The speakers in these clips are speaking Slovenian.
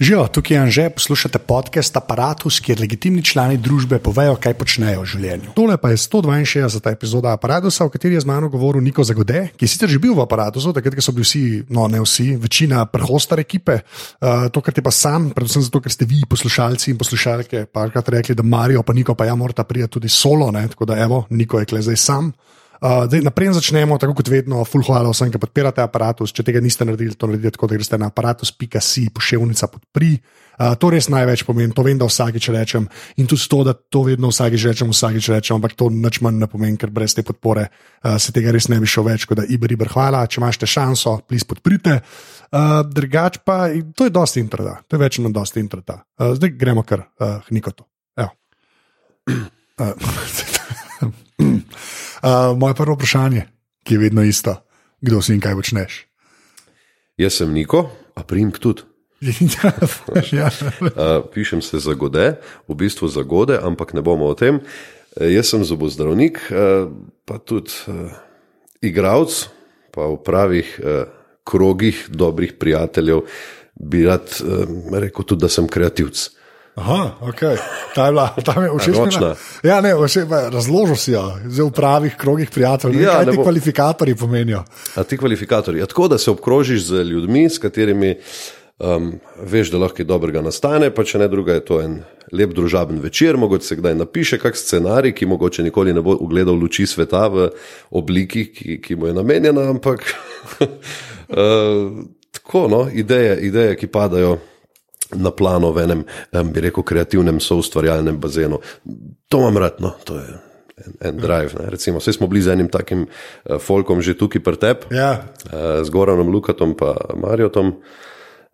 Živijo, tukaj je Anže, poslušate podcast Apparatus, kjer legitimni člani družbe povejo, kaj počnejo v življenju. Tole pa je 162. epizoda Apparatusa, v kateri je z mano govoril Niko Zagode, ki je sicer že bil v Apparatusu, takrat so bili vsi, no ne vsi, večina prehostar ekipe. Uh, to, kar te pa sam, predvsem zato, ker ste vi, poslušalci in poslušalke, parkrat rekli, da Marijo pa Niko pa ja morata priti tudi solo, ne? tako da evo, Niko je kle zdaj sam. Uh, zdaj, naprej začnemo, tako kot vedno, full hvala vsem, ki podpirate aparatus. Če tega niste naredili, to naredite tako, da greste na aparatus.si, pošiljka podpri. Uh, to res največ pomeni, to vem, da vsakič rečem in tudi to, da to vedno vsakič rečem, vsakič rečem, ampak to nič manj ne pomeni, ker brez te podpore uh, se tega res ne bi šel več. Tako da, iber, iber, hvala, če imate šanso, plis podprite. Uh, drugač pa, to je dosti intrada, to je več na dosti intrada. Uh, zdaj gremo kar uh, nikoto. Uh, moje prvo vprašanje, ki je vedno isto, kdo si in kaj počneš. Jaz sem Niko, a primk tudi. ja. uh, pišem se za gode, v bistvu za gode, ampak ne bomo o tem. Uh, jaz sem zobozdravnik, uh, pa tudi uh, igralec, pa v pravih uh, krogih dobrih prijateljev bi rad uh, rekel tudi, da sem kreativc. Aha, okay. ta je bila, ta je všeč. Ja, ne, razložil si jo, zelo v pravih krogih prijateljev. Ja, kaj ti bo... kvalifikatorji pomenijo? A ti kvalifikatorji. Ja, tako da se obkrožiš z ljudmi, s katerimi um, veš, da lahko dobrega nastane, pa če ne druga, je to en lep družaben večer, mogoče se kdaj napiše kak scenarij, ki mogoče nikoli ne bo ugledal luči sveta v obliki, ki, ki mu je namenjena, ampak uh, tako, no, ideje, ideje, ki padajo na plano v enem, bi rekel, kreativnem, soustvarjalnem bazenu. To imam rad, no, to je. En, en drive. Ne. Recimo, vse smo bili z enim takim uh, folkom že tukaj pri tebi, ja. uh, z Goranom, Lukatom in Marijotom. Uh,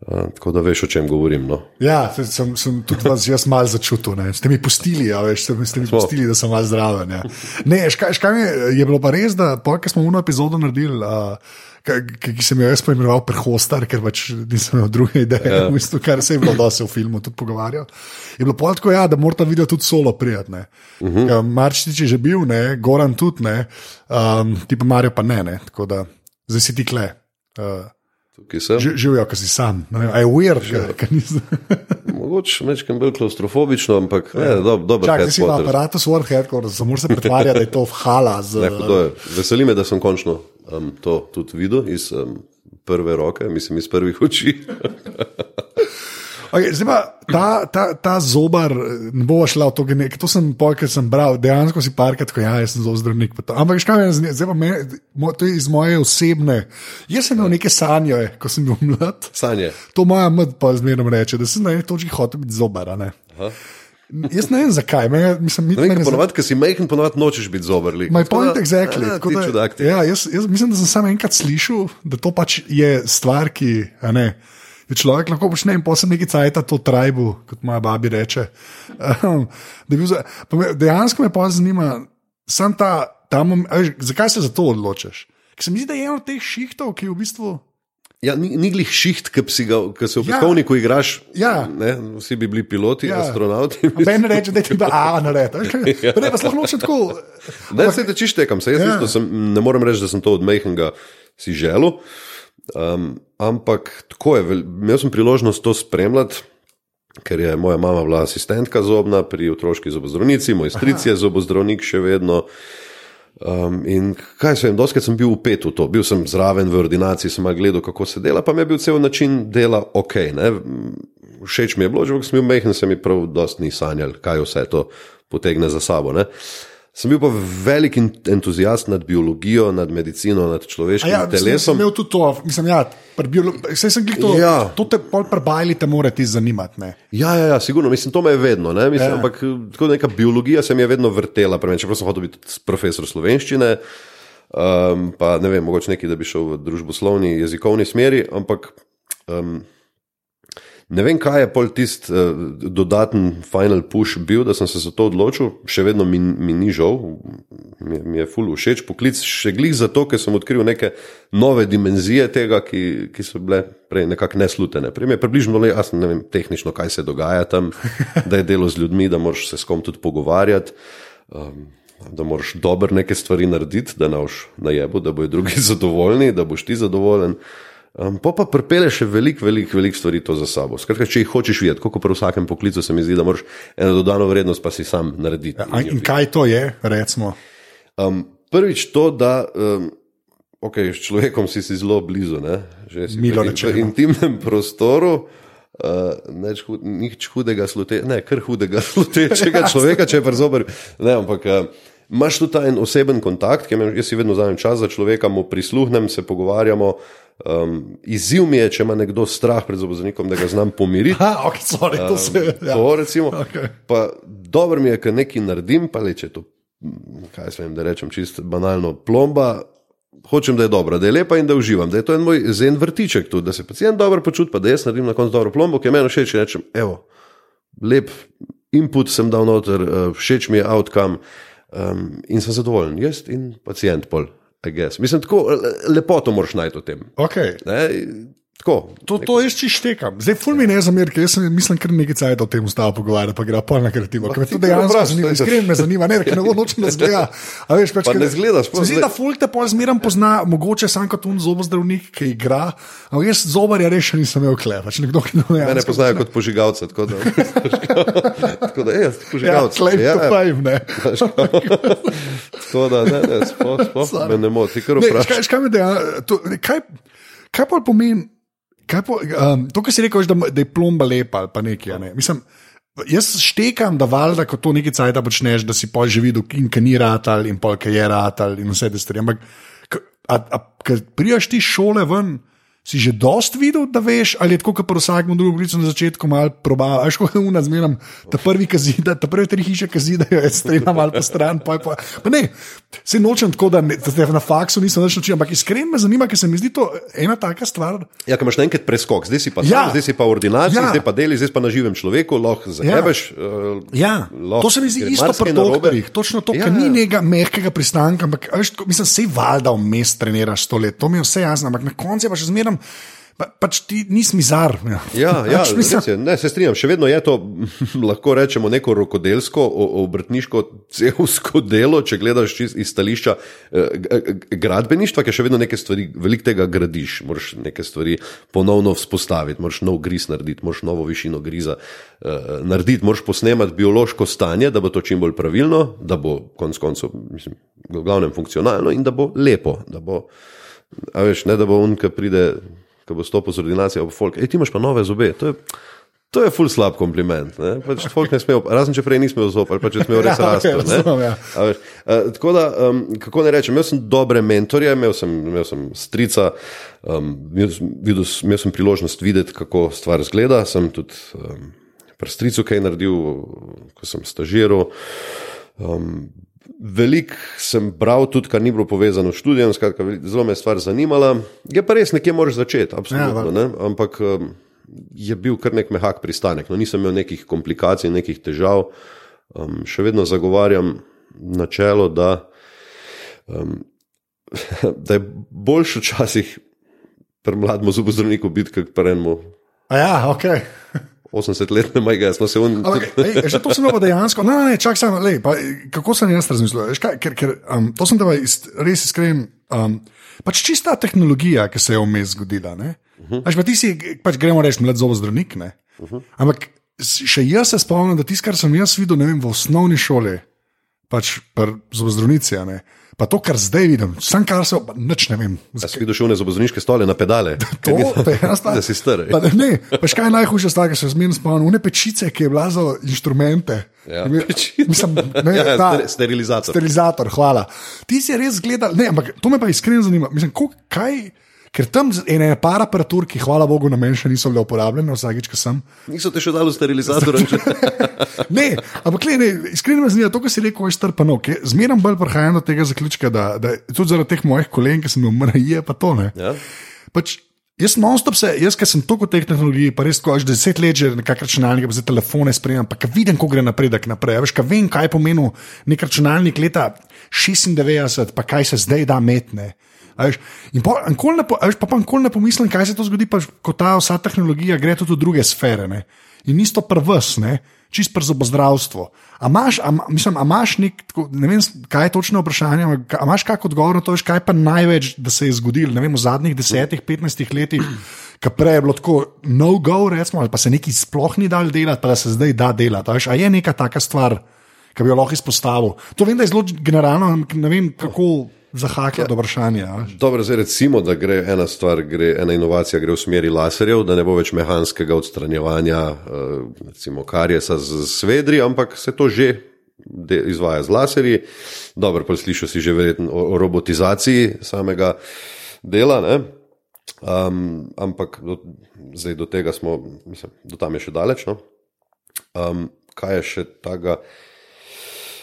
tako da veš, o čem govorim. No. Ja, sem, sem tudi vas jaz malo začutil. Ne. Ste mi pustili, ja, veš, ste, ste mi pustili, da sem malo zdraven. Ja. Ne, škaj, škaj je, je bilo pa res, da po, smo uno epizodo naredili. Uh, ki sem jo jaz poimenoval prehostar, ker pač nisem imel druge ideje, ja. v bistvu, kar se je bilo, da se v filmu tudi pogovarjal. Je bilo tako, ja, da mora ta video tudi solo prijatne. Uh Mhm. -huh. Marčič je že bil, ne, Goran tudi ne, um, ti pa Marijo pa ne, ne, tako da zdaj si ti kle. Uh, Živijo, ki si sam, aj weird, kaj nisem. Mogoče nekaj bolj klaustrofobično, ampak ne, do, dobro. Ti si na aparatu svoj headquarters, samo se pretvarja, da je to vhala. Z, ne, Veseli me, da sem končno um, to tudi videl iz um, prve roke, mislim iz prvih oči. Okay, zdaj pa ta, ta, ta zobar, ne bo šla v to, nek, to sem pol, ker sem bral, dejansko si parkrat, ko ja, sem zelo zdravnik. Ampak škaj me zdaj pa me, to je iz moje osebne. Jaz sem imel neke sanje, ko sem bil mlad. Sanje. To moja mati pa zmerno reče, da sem na eni točki hotel biti zobar. Jaz ne vem zakaj. Me, mislim, ne vem, ponovadi, ker si majhen, ponovadi nočeš biti zober. Moj point je exactly. A, da, ja, jaz, jaz mislim, da sem samo enkrat slišal, da to pač je stvar, ki. Človek lahko počne in posebej nekaj cajta to trajbu, kot moja babi reče. Um, za, dejansko me pa zanima, ta, ta moment, aj, zakaj se za to odločiš? Ker se mi zdi, da je eno od teh šihtov, ki je v bistvu. Ja, ni, ni glih šiht, ki si ga ki se v peskovniku ja, igraš. Ja. Ne, vsi bi bili piloti, ja. astronauti. Meni reče, da je treba A narediti. Ja. Ne, pa sploh noče tako. Ne, se te čištekam, se jaz ja. isto, sem, ne morem reči, da sem to od Mejhenga si želel. Um, ampak tako je, imel sem priložnost to spremljati, ker je moja mama bila asistentka zobna pri otroški zobozdravnici, moj stric je zobozdravnik še vedno. Um, in kaj se vem, doskrat sem bil upet v to, bil sem zraven v ordinaciji, sem gledal, kako se dela, pa mi je bil cel način dela ok. Ne? Všeč mi je bilo, že sem bil mehen, se mi prav dosti ni sanjal, kaj vse to potegne za sabo. Ne? Sem bil pa velik entuzijast nad biologijo, nad medicino, nad človeškim ja, telesom. Sem imel tudi to, mislim, ja, vse sem gledal, ja. to te prebajali, te mora ti zanimati. Ne? Ja, ja, ja, sigurno, mislim, to me je vedno. Ne? Mislim, ja. Ampak neka biologija se mi je vedno vrtela, preveč, čeprav sem hotel biti profesor slovenščine. Um, pa ne vem, mogoče neki, da bi šel v družboslovni jezikovni smeri, ampak. Um, Ne vem, kaj je pol tisti uh, dodaten final push bil, da sem se za to odločil, še vedno mi, mi ni žal, mi, mi je ful všeč poklic, še glih zato, ker sem odkril neke nove dimenzije tega, ki, ki so bile prej nekako neslutene. Prej mi je približno le jasno, ne vem tehnično, kaj se dogaja tam, da je delo z ljudmi, da moraš se s kom tudi pogovarjati. Um, Da moraš dobro neke stvari narediti, da ne boš na jebu, da bojo drugi zadovoljni, da boš ti zadovoljen. Um, pa pa pripele še veliko, veliko velik stvari to za sabo. Skratka, če jih hočeš videti, kot pri vsakem poklicu, se mi zdi, da moraš eno dodano vrednost pa si sam narediti. Ja, in kaj to je, recimo? Um, prvič to, da um, okay, s človekom si, si zelo blizu, ne? že si Milo v rečeno. intimnem prostoru. Uh, nič, hud, nič hudega, slute, ne, kar hudega, slutečega človeka, če je prezober. Ne, ampak uh, imaš tudi ta en oseben kontakt, ki jaz si vedno vzamem čas za človeka, mu prisluhnem, se pogovarjamo. Um, izziv mi je, če ima nekdo strah pred zobozdravnikom, da ga znam pomiriti. Ha, okay, sorry, to se ja. To, recimo, Okej. pa dobro mi je, ker nekaj naredim, pa le če je to, kaj se vem, da rečem, čisto banalno plomba. Hočem, da je dobra, da je lepa in da uživam, da je to en moj zen vrtiček tudi, da se pacient dobro počuti, pa da jaz naredim na koncu dobro plombo, ki je meni všeč in rečem, evo, lep input sem dal noter, eh, všeč mi je outcome um, in sem zadovoljen, jaz in pacient pol, I guess. Mislim, tako le- lepoto moraš najti o tem. Okay. Ne? Tako. To, to jaz čisto štekam. Zdaj, ful mi ne zamer, ker jaz sem, mislim, kar nekaj cajt o tem ustava pogovarjati, pa gre pa na kreativo. Ker me to dejansko zanima, iskreno me zanima, ne, ker ne bo noč ne zgleda. A veš, pač, Pa ne zgledaš, mi zdi, da ful te pol zmeram pozna, mogoče sam kot un zobozdravnik, ki igra, ampak jaz zobarja res še nisem imel klep. Pač nekdo, ki ne Mene poznajo kot požigalca, tako da, tako da je, Ja, požigalec. claim to fame, ne. Tako da, ne, ne, sploh, sploh me ne moti, kar Ne, vprašaj. Kaj, kaj, me deja- to- kaj, kaj pa pomeni, kaj pa, um, to, kar si rekel, da, da je plomba lepa ali pa nekaj. Ne? Mislim, jaz štekam, da valjda, ko to nekaj cajt počneš, da si pol že videl, in kaj ni ratal, in pol kaj je ratal, in vse te stvari. Ampak, ker prijaš ti šole ven. Si že dost videl, da veš, ali je tako, kot pri vsakem drugem klicu na začetku, malo probava. Veš, kot je zmeram, ta prvi kazida, ta prvi tri hiše kazida, jaz streljam malo po stran. Pa, je pa, pa ne, se nočem tako, da, ne, da te na faksu nisem več naučil, ampak iskreno me zanima, ker se mi zdi to ena taka stvar. Ja, ko imaš naenkrat preskok, zdaj si pa, Ja. ja. zdaj si pa v ordinaciji, Ja. ja. zdaj pa deli, zdaj pa na živem človeku, lahko zahebeš. Ja. Uh, Ja, lahko to se mi zdi isto pri doktorjih. Točno to, Ja, ja, ker ni ja. nekega mehkega pristanka, ampak a veš, tako, mislim, se valjda vmes treniraš sto let, to mi je vse jasno, ampak na koncu je pa še zmeram, pa, pač ti nisi mizar. Ja, Ja, ja pač, je, ne, se strinjam. Še vedno je to, lahko rečemo, neko rokodelsko, obrtniško, cevsko delo, če gledaš iz stališča eh, gradbeništva, ki še vedno nekaj stvari, veliko tega gradiš. Moraš neke stvari ponovno vzpostaviti, moraš nov griz narediti, moraš novo višino griza uh, narediti, moraš posnemati biološko stanje, da bo to čim bolj pravilno, da bo konec koncev, mislim, v glavnem funkcionalno in da bo lepo. Da bo, a veš, ne da bo on, ki pride, ki bo stopil z ordinacijo, pa folk, ej, ti imaš pa nove zobe. To je, To je ful slab kompliment. ne. Pač folk ne smejo, razen če prej nismo zob, ali pa če smo res Ja, rasti. razumem, ja. Uh, tako da, um, kako ne rečem, imel sem dobre mentorje, imel sem, imel sem strica, um, imel, sem- videl, imel sem priložnost videti, kako stvar zgleda. Sem tudi um, pri stricu kaj naredil, ko sem stažiral. Um, Veliko sem bral, tudi kar ni bilo povezano s študijem, skratka, zelo me je stvar zanimala. Je pa res, nekje moraš začeti, absolutno. Ja, Ampak um, je bil kar nek mehak pristanek. No, nisem imel nekih komplikacij, nekih težav. Um, še vedno zagovarjam načelo, da, um, da je boljše včasih pri mlademu zobozdravniku biti, kot pri enemu A ja, ok. 80-letnemu majga. No, se ej, že to sem pa dejansko. No, ne, čak samo, lej, pa, kako sem jaz razmišljal? Veš kaj, Ker, ker um, to sem da res iskren. Um, pač čista tehnologija, ki se je vmes zgodila. Uh -huh. Až pa ti si, pač gremo reči, mlad zobozdravnik. Uh -huh. Ampak še jaz se spomnim, da tisto, kar sem jaz videl ne vem, v osnovni šoli, pač pri zobozdravnici, ne. Pa to, kar zdaj vidim, sam kar se, nič ne vem. da si videl šovne zobozdravniške stole na pedale. To, to je jasno. Da si star. Pa, ne, pa še kaj je najhujše, stvar, ki se zmerno spomnim, une pečice, ki je bila za inštrumente. Ja. Mislim, ne, Ja, ta, ster- sterilizator. Sterilizator, hvala. Ti si res gledal, ne, ampak to me pa iskreno zanima. Mislim, kaj, ker tam z- ene par aparatur, ki hvala Bogu na meni še niso bile uporabljene, vsakič, ko sem. Niso te še dali v sterilizator. Ne, ampak le, ne, iskreno me zanima to, kar si rekel, je strpano. Zmeraj bolj prihajam do tega zaključka, da, da tudi zaradi teh mojih kolen, ki sem jim umrl, pa to ne. ja? Pač, jaz non-stop se, jaz, ki sem toliko teh tehnologij, pa res tako, že deset let že nekakšne računalnike, pa zdaj telefone spremljam, pa vidim, ko gre napredek naprej. Veš, ko vem, kaj pomeni nek računalnik leta 96, pa kaj se zdaj da metne. In pa nikoli ne, po- pa, ne pomislim, kaj se to zgodi, pa, ko ta vsa tehnologija gre tudi v druge sfere. Ne? In isto ne? čist pri zobozdravstvu. A imaš, a, mislim, a imaš nek, ne vem, kaj je točno vprašanje, a imaš kakšen odgovor na to, veš, kaj pa največ, da se je zgodilo, ne vem, v zadnjih desetih, petnajstih letih, ki prej je bilo tako no-go, recimo, ali pa se nekaj sploh ni dal delati, pa da se zdaj da delati. a veš, A je neka taka stvar, ki bi jo lahko izpostavil? To vem, da je zelo generalno, ampak ne vem, kako zahakati do vprašanja. a veš. Dobro, zdaj recimo, da gre ena stvar, gre, ena inovacija gre v smeri laserjev, da ne bo več mehanskega odstranjevanja eh, recimo karjesa z svedri, ampak se to že de, izvaja z laserji. Dobro, pa slišal si že verjetno o, o robotizaciji samega dela. Ne? Um, ampak do, zdaj do tega smo, mislim, do tam je še daleč. No? Um, kaj je še tega?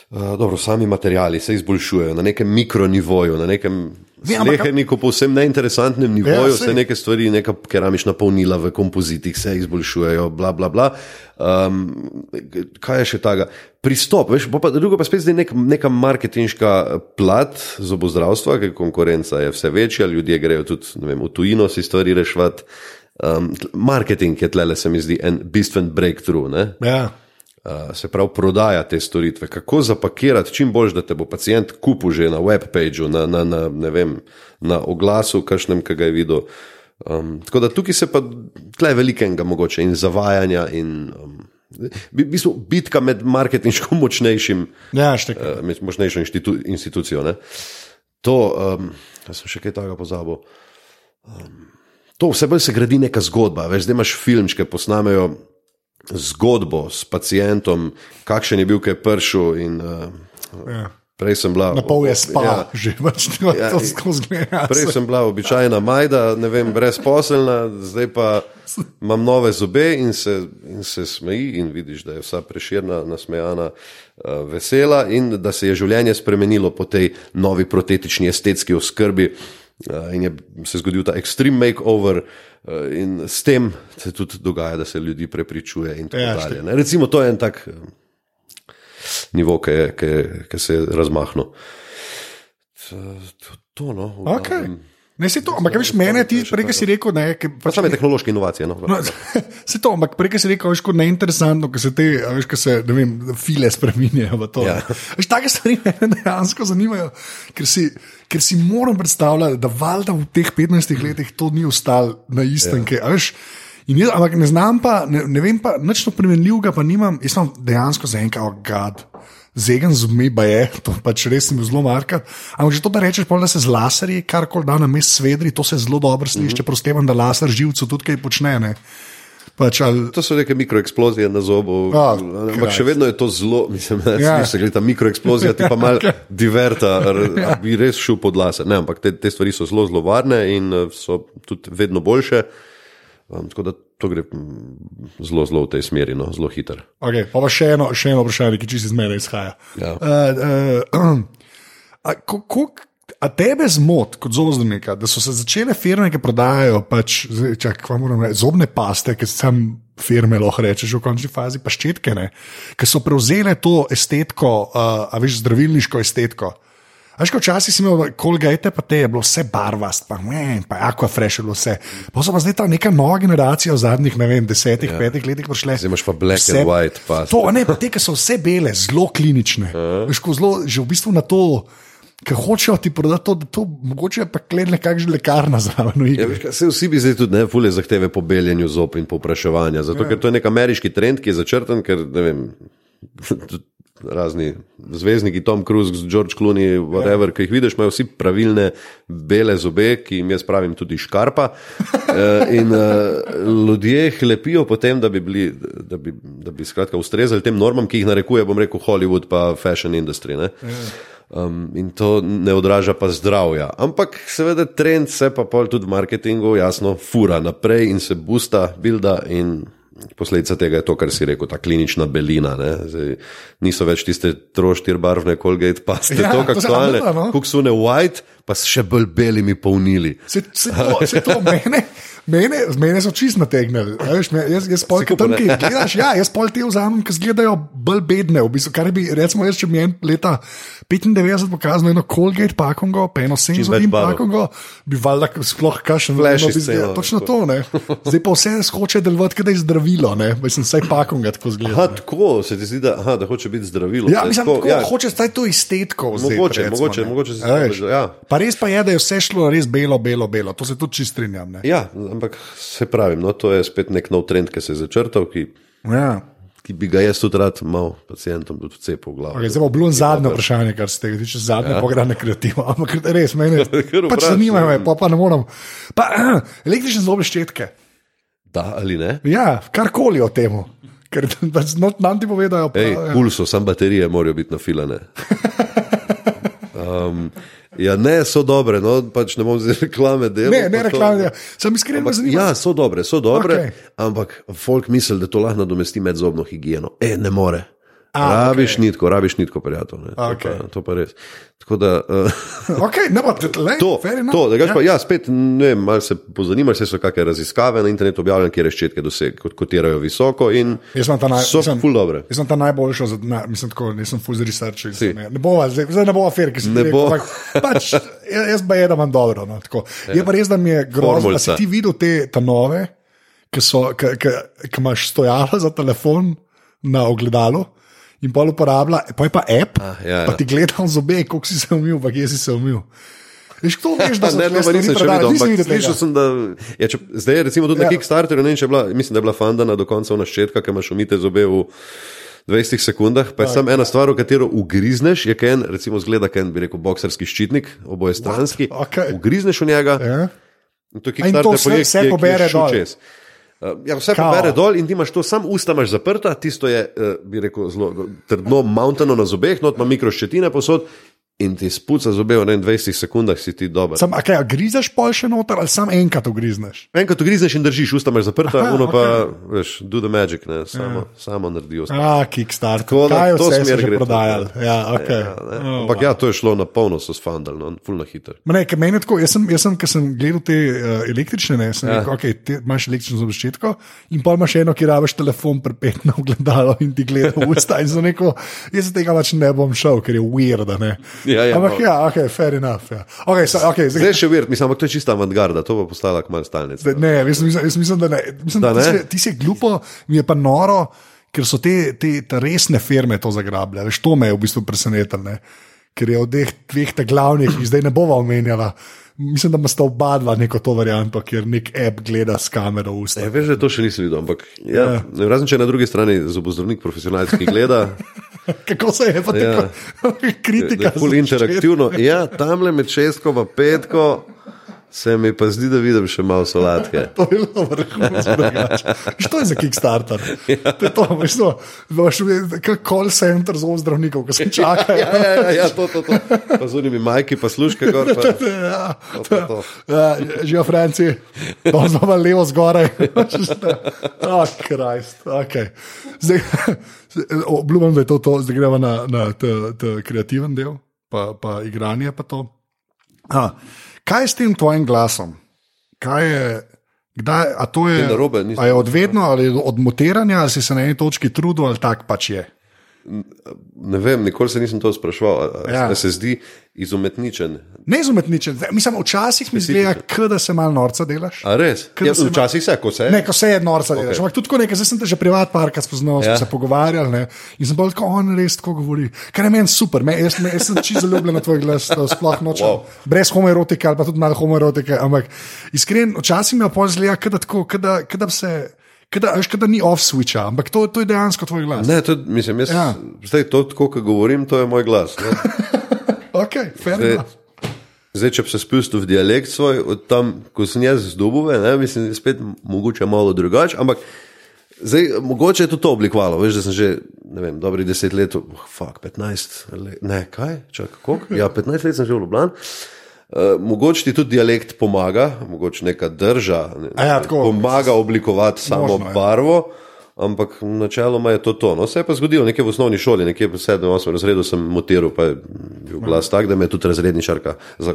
Uh, dobro, sami materiali se izboljšujejo na nekem mikronivoju, na nekem Ja, sleheniku, povsem neinteresantnem nivoju, Ja, se neke stvari, neka keramična polnila v kompozitih se izboljšujejo, bla, bla, bla. Um, kaj je še tega? Pristop, veš, bo pa drugo pa spet zdaj nek, neka marketinška plat zobozdravstva, ker konkurenca je vse večja, ljudje grejo tudi vem, v tujino si stvari reševati. Um, marketing je tlele, se mi zdi, en bistven breakthrough. Ne? Ja. Uh, se pravi, prodaja te storitve, kako zapakirati čim bolj, da te bo pacijent kupil že na webpageu, na, na, na, vem, na oglasu, kakšnem, ki ga je videl. Um, tako da tukaj se pa tle velikega mogoče in zavajanja in um, v bistvu bitka med marketinško močnejšim, Ja, štek. uh, med močnejšo inštitu, institucijo. Ne? To, um, jaz sem še kaj takega pozabil. Um, to vse bolj se gradi neka zgodba. Veš, zdaj imaš filmčke, posnamejo zgodbo s pacijentom, kakšen je bil, ki je prišel. In, uh, Ja. prej sem bila. Na pol je spal, Ja, že več tako Ja, skozi gleda. Prej sem bila običajna majda, ne vem, brezposelna, zdaj pa imam nove zobe in se, in se smeji, in vidiš, da je vsa preširna, nasmejana, uh, vesela, in da se je življenje spremenilo po tej novi protetični estetski oskrbi. Uh, in je se zgodil ta extreme makeover, uh, in s tem se tudi dogaja, da se ljudi prepričuje. Ja, dalje. ne. Recimo, to je en tak uh, nivo, ki, je, ki, ki se je razmahnil. To, to, no, Okay. Ne, si to, ampak veš, mene ti prej, si rekel, ne, ke, Pa same tehnološke inovacije. No. No, se to, ampak prej, si rekel, veš, kot neinteresantno, ko se te, veš, ko se, ne vem, file spreminjajo v to. Ja. Veš, take stvari me dejansko zanimajo, ker si, ker si moram predstavljati, da valjda v teh 15 letih to ni ostalo na istem, ja. kaj, veš. In jaz, ampak ne znam pa, ne, ne vem pa, nič to primerljivega pa nimam, jaz sem dejansko zaenkrat, oh, gad. Zegen z mi, pa je, to pač res mi zelo marka. Ampak že to, da rečeš, pol, da se z laserji karkoli da na mest svedri, to se zelo dobro sliši, mm -hmm. čeprav s tem, da laser živcu tudi kaj počne. Ne? Pač, ali, To so neke mikroeksplozije na zobu, Ah, ampak še vedno je to zelo, mislim, da Ja. ja. se gre ta mikroeksplozija, ti pa mal diverta, ja. bi res šel pod lase. Ne, ampak te, te stvari so zelo, zelo varne in eh, so tudi vedno boljše. Um, tako da to gre mm, zelo, zelo v tej smeri, no, zelo hiter. Okay, pa, pa še, eno, še eno vprašanje, ki čisto iz mene izhaja. Ja. Uh, uh, a, ko, ko, a tebe zmot, kot zobozdravnika, da so se začele firme, ki prodajajo pač, čak, reči, zobne paste, ki sam firme lahko rečeš v končni fazi, pa ščetke, ne, ki so prevzele to estetiko, uh, a veš, zdravilniško estetiko. A Veš, ko včasih si imel kolgate, pa te je bilo vse barvast, pa, ne, pa aquafresh je bilo vse. Pa so pa zdaj ta neka nova generacija v zadnjih, ne vem, desetih, ja. petih letih prišle. Zdaj imaš pa black and white paste. To, ne, pa te, ki so vse bele, zelo klinične. Veš, ko zelo, že v bistvu na to, ki hočejo ti prodati to, da to mogoče pa kledne kakšna lekarna zraven. Ja, veš kaj, vsi bi zdaj tudi ne fule zahteve po beljenju zob in povpraševanja, zato ja. ker to je nek ameriški trend, ki je začrten, ker ne vem. Razni zvezdniki, Tom Cruise, George Clooney, whatever, ki jih vidiš, imajo vsi pravilne bele zobe, ki jim jaz pravim tudi škarpa. Eh, In eh, ljudje hlepijo potem, da bi, bili, da bi, da bi skratka ustrezali tem normam, ki jih narekuje, bom rekel, Hollywood pa fashion industry. Ne? Um, in to ne odraža pa zdravja. Ampak seveda trend se pa pol tudi v marketingu jasno fura naprej in se busta, bilda in posledica tega je to, kar si rekel, ta klinična belina. Zdaj, niso več tiste troštirbarvne Colgate paste, Ja, ja, to aktualne, nam da, no. kuksune white, pa s še bolj belimi polnili. Se, se, to, se to mene, Mene, mene so čist nategnili. a Veš, me, jaz, jaz pol, kupil, tam, ki jih gledaš, ja, jaz pol te vzamem, ki izgledajo bolj bedne. V bistvu, kar bi, recimo, jaz, če mi je en leta 95 pokazal eno Colgate pakongo, pa eno barv. pakongo, bi valjda sploh kašen Flash sceno, Točno to, ne. Zdaj pa vse hoče delovati, da je zdravilo, ne. Mislim, vsaj pakonga tako zgleda. Aha, tako se ti zdi, da, aha, da hoče biti zdravilo. Ja, mislim, tako- tako, ja. hoče zdaj to estetko vzeti. Mogoče, recimo, mogoče, ne. mogoče veš. spomniš, ja. Pa res pa je, da je vse šlo res belo, belo, belo. To se tudi čist strinjam. Ne? Ja, ampak se pravim, no, to je spet nek nov trend, ki se je začrtal, ki, Ja. Ki bi ga jaz tudi rad mal pacijentom tudi vcepil v glavo. Okay, zdaj bo bilo zadnje vprašanje, kar se tega tiče, zadnje ja. pograne kreativno. Ampak res, meni Kar pač vprašaj. zanima me, pa, pa ne morem. Pa, električne zobne ščetke. Da ali ne? Ja, karkoli o tem. Ker pač no, nam ti povedajo, pa, Ej, ja. kul so, sam baterije morajo biti nafilane. Um, ja, ne, so dobre, no, pač ne bom zdaj reklame delal. Ne, ne pa to- reklamijo. Sem iskren, me zanima. Ja, so dobre, so dobre, okay. ampak folk misli, da to lahko nadomesti medzobno higieno. E, ne more. A, rabiš okej. nitko, rabiš nitko, prijatelj. ne. To, Okej. pa, to pa res. Tako da, uh, Okay, ne, pa, tle, to, to, da gaš ja. pa, ja, spet, ne vem, malo se pozanimaš, se so kakšne raziskave na internetu objavljene, kjer ščetke doseg, kot kotirajo visoko in naj- so mislim- ful dobre. Jaz sem ta najboljši, za, na, mislim, tako, nisem full z researchom. Ne, ne bova, zdaj, zdaj ne bo afer, ki se Ne bo. Pač, jaz jaz pa je, da imam dobro. No, tako. je pa res, da mi je grozno, da si ti videl te nove, ki imaš stojala za telefon na ogledalu. In pol uporablja, pa je pa app, Ah, ja, pa ja. ti gledam zobe, koliko si se umil, pa kje si se umil. Veš, kdo veš, da so Ne, pa da ja, če, zdaj recimo tudi ja. Na Kickstarterju, ne bila, mislim, da je bila fandana do konca ona ščetka, ki imaš umite zobe v 20 sekundah, pa je samo ena stvar, v katero ugrizneš, je ken, recimo zgleda ken, bi rekel, bokserski ščitnik, oboje stranski, Okej. ugrizneš v njega, Ja? in to je A in to Kickstarter vse- ki je- pobere dol? čez. Ja, vse Kao. pobere dol in ti imaš to, sam usta imaš zaprta, tisto je, uh, bi rekel, zelo trdno, mountano na zobeh, not ima mikroščetine posod in ti spuca zobe v ne vem, 20 sekundah, si ti dober. Sam, okay, a grizeš pol še noter ali samo enkrat ugrizneš? Enkrat ugrizneš in držiš, usta imaš zaprta, Aha, ono pa, veš, do the magic, ne, samo, ja. samo naredijo. A, Kickstarter. Tako da Kaj to smer gre to, prodajali? ne. Ja, okay. Ja, ne. oh, Ampak ja, to je šlo na polno, so sfandali, no, hiter. Ma Ne, ker meni je tako, jaz sem, jaz sem, ker sem gledal te uh, električne, ne, sem ja. rekel, okay, ti imaš električno zobščetko in pa imaš eno, ki rabiš telefon prepet na ogledalo in ti gleda v usta in za neko, jaz tega pač ne bom šel, ker je weird, a ne. Ja, ja, Ampak no. ja, ok, fair enough. Ja. Okay, so, okay, zdaj, Zdaj še vir, mislim, ampak to je čista avantgarda, to bo postala kmalo stalnica. zdaj, ne, jaz mislim, jaz mislim, da ne. Mislim, Da da ti, ne? si, ti si glupo, mi je pa noro, ker so te, te, te resne firme to zagrabile. Veš, to me je v bistvu presenetilo. ne. Ker je od teh dveh glavnih, ki zdaj ne bova omenjala. Mislim, da ima sta oba dva neko to varianto, kjer nek app gleda s kamero v usta. Ja, veš, da to še nisem videl, ampak ja, ja. razen če je na drugi strani zobozdravnik profesionalski gleda, Kako se je pa Ja. tako kritika? za interaktivno. Ja, tamle med šestko in petko se mi pa zdi, da vidim še malo solatke. To je bilo vrhunsko. drugače. Veš, To je za Kickstarter. Ja. To je to, veš, to, imaš kot call center za zdravnikov, ki se čakajo. Ja, ja, ja, ja to, to, to. Pa z unimi majki, pa sluške gor. Pa, Ja, to, to, to. ja, živijo Franci, to znova levo zgoraj. Oh, Krist, okay. Zdaj, obljubim, da je to, to. zdaj gremo na, na ta, ta kreativen del, pa, pa igranje. Pa to. A, kaj je s tem tvojim glasom? Kaj je, kdaj, a to je, Ni narobe, a je odvedno ali od motiranja, ali si se na eni točki trudil, ali tak pač je. Ne vem, nikoli se nisem to sprašval. A, a, Ja. se zdi izumetničen. Ne izumetničen, mislim, včasih mi zgleda, kot da se malo norca delaš. A res? Ja, se včasih se, ko se. Ne, ko se je norca okay. delaš. Ampak tudi tako nekaj, zdaj sem te že privat parka spoznal, smo Ja. se pogovarjali ne, in sem bolj tako, on res tako govori. Kar je meni super, me, jaz, me, jaz sem čisto zaljubljen na tvoj glas, sploh nočem. Wow. Brez homoerotike ali pa tudi malo homoerotike, ampak iskren, včasih mi je pol zgleda, kot da tako, kot da, kot da se. Kada, kada ni off-switcha, ampak to, to je dejansko tvoj glas. Ne, to, mislim, jaz, Ja. zdaj to, kot govorim, to je moj glas. Ok, fair Zdaj, zdaj, če bi se spustil v dialekt svoj, od tam, ko sem jaz z Dubove, ne, mislim, je spet mogoče malo drugače, ampak zdaj, mogoče je tudi to oblikovalo. Veš, da sem že, vem, dobrih deset let, oh, fuck, 15 let, ne, kaj, čakaj, koliko? Ja, 15 let sem že v Ljubljani. Uh, mogoče ti tudi dialekt pomaga, mogoče neka drža ne, ja, tako. pomaga oblikovati samo Možno, barvo. Ampak načeloma je to to. No, se je pa zgodilo nekje v osnovni šoli, nekje v 7-8 razredu sem motiral, pa je bil glas tak, da me je tudi razredničarka, za,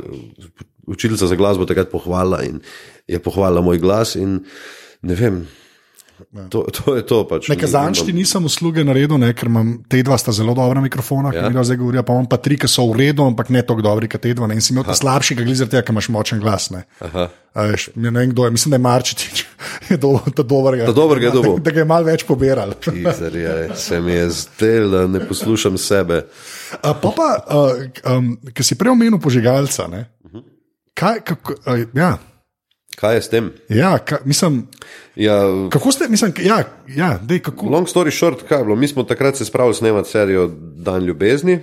učiteljica za glasbo takrat pohvalila in je pohvalila moj glas. In, ne vem, To, to je to. Pač. Kazančki nisem usluge naredil, ne, ker imam te dva sta zelo dobra mikrofona, ja. ki mi zdaj govorijo, pa imam pa tri, ki so v redu, ampak ne tako dobri, kot te dva. Ne. In si imel ta slabši, ki glizar tega, ker imaš močen glas. Ne. Veš, ne vem, kdo je, mislim, da je Marčič, je do, ta dobrega. Ta dobrega je dobro. Da, da ga je malo več pobiral. Se mi je zdel, da ne poslušam sebe. A, pa pa, um, ki si prej omenil požigalca, ne. Mhm. Kaj, kako, uh, ja. Kaj je s tem? Ja, ka, mislim, ja, kako ste, mislim, ja, ja, dej, kako. Long story short, kaj je bilo? Mi smo takrat se spravili snemati serijo Dan ljubezni,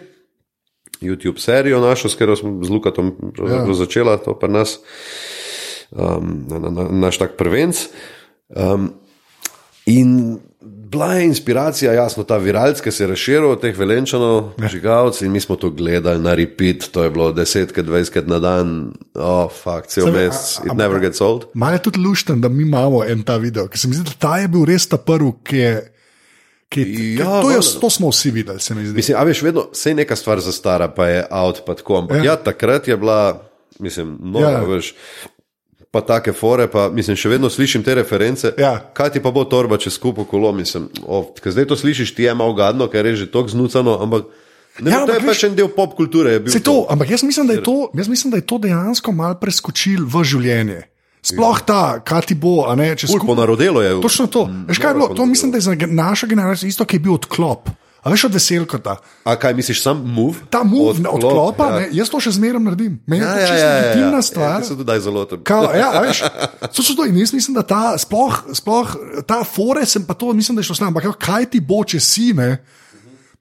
YouTube serijo našo, s katero smo z Lukatom ja. začela, to pa nas, um, na, na, na, naš tak prvenc. Um, in bila je inspiracija, jasno, ta viralc, ki se je razširil od teh velenčanov, žigalcev in mi smo to gledali na repeat, to je bilo desetkrat, dvajsetkrat na dan, oh, fakt, cel mesec, it never gets old. Malo je tudi lušten, da mi imamo en ta video, ker se mi zdi, da ta je bil res ta prvi, ki je. Ki, ja, to, je, to smo vsi videli, se mi zdi. Mislim, a veš, vedno se je neka stvar za stara, pa je out, pa tako. Ampak ja. ja, takrat je bila, mislim, no, ja. veš pa take fore, pa mislim, še vedno slišim te reference. Ja. Kaj ti pa bo torba čez skupo kolo, mislim, oh, ker zdaj to slišiš, ti je malo gadno, ker je že tako znucano, ampak. Ne, ja, to je pa še en del pop kulture. To, to. Ampak jaz mislim, to, jaz mislim, da je to dejansko mal preskočil v življenje. Sploh ta, kaj ti bo, ne če se. Skupaj narodelo je. Točno to. Mm, Veš, kaj je bilo? To mislim, da je za našo generacijo isto, ki je bil odklop. A veš od veselka? A kaj misliš, sam move? Ta move od, odklopa, ja. jaz to še zmeraj naredim. Meni ja, je to čisto ja, intimna ja, ja. stvar. Ja, se tudi zelo tam. Ja, veš, so, so to, in jaz mislim, da ta, sploh, sploh ta fore sem pa to, mislim, da je šlo s nami. Ampak kaj ti bo, če si ne?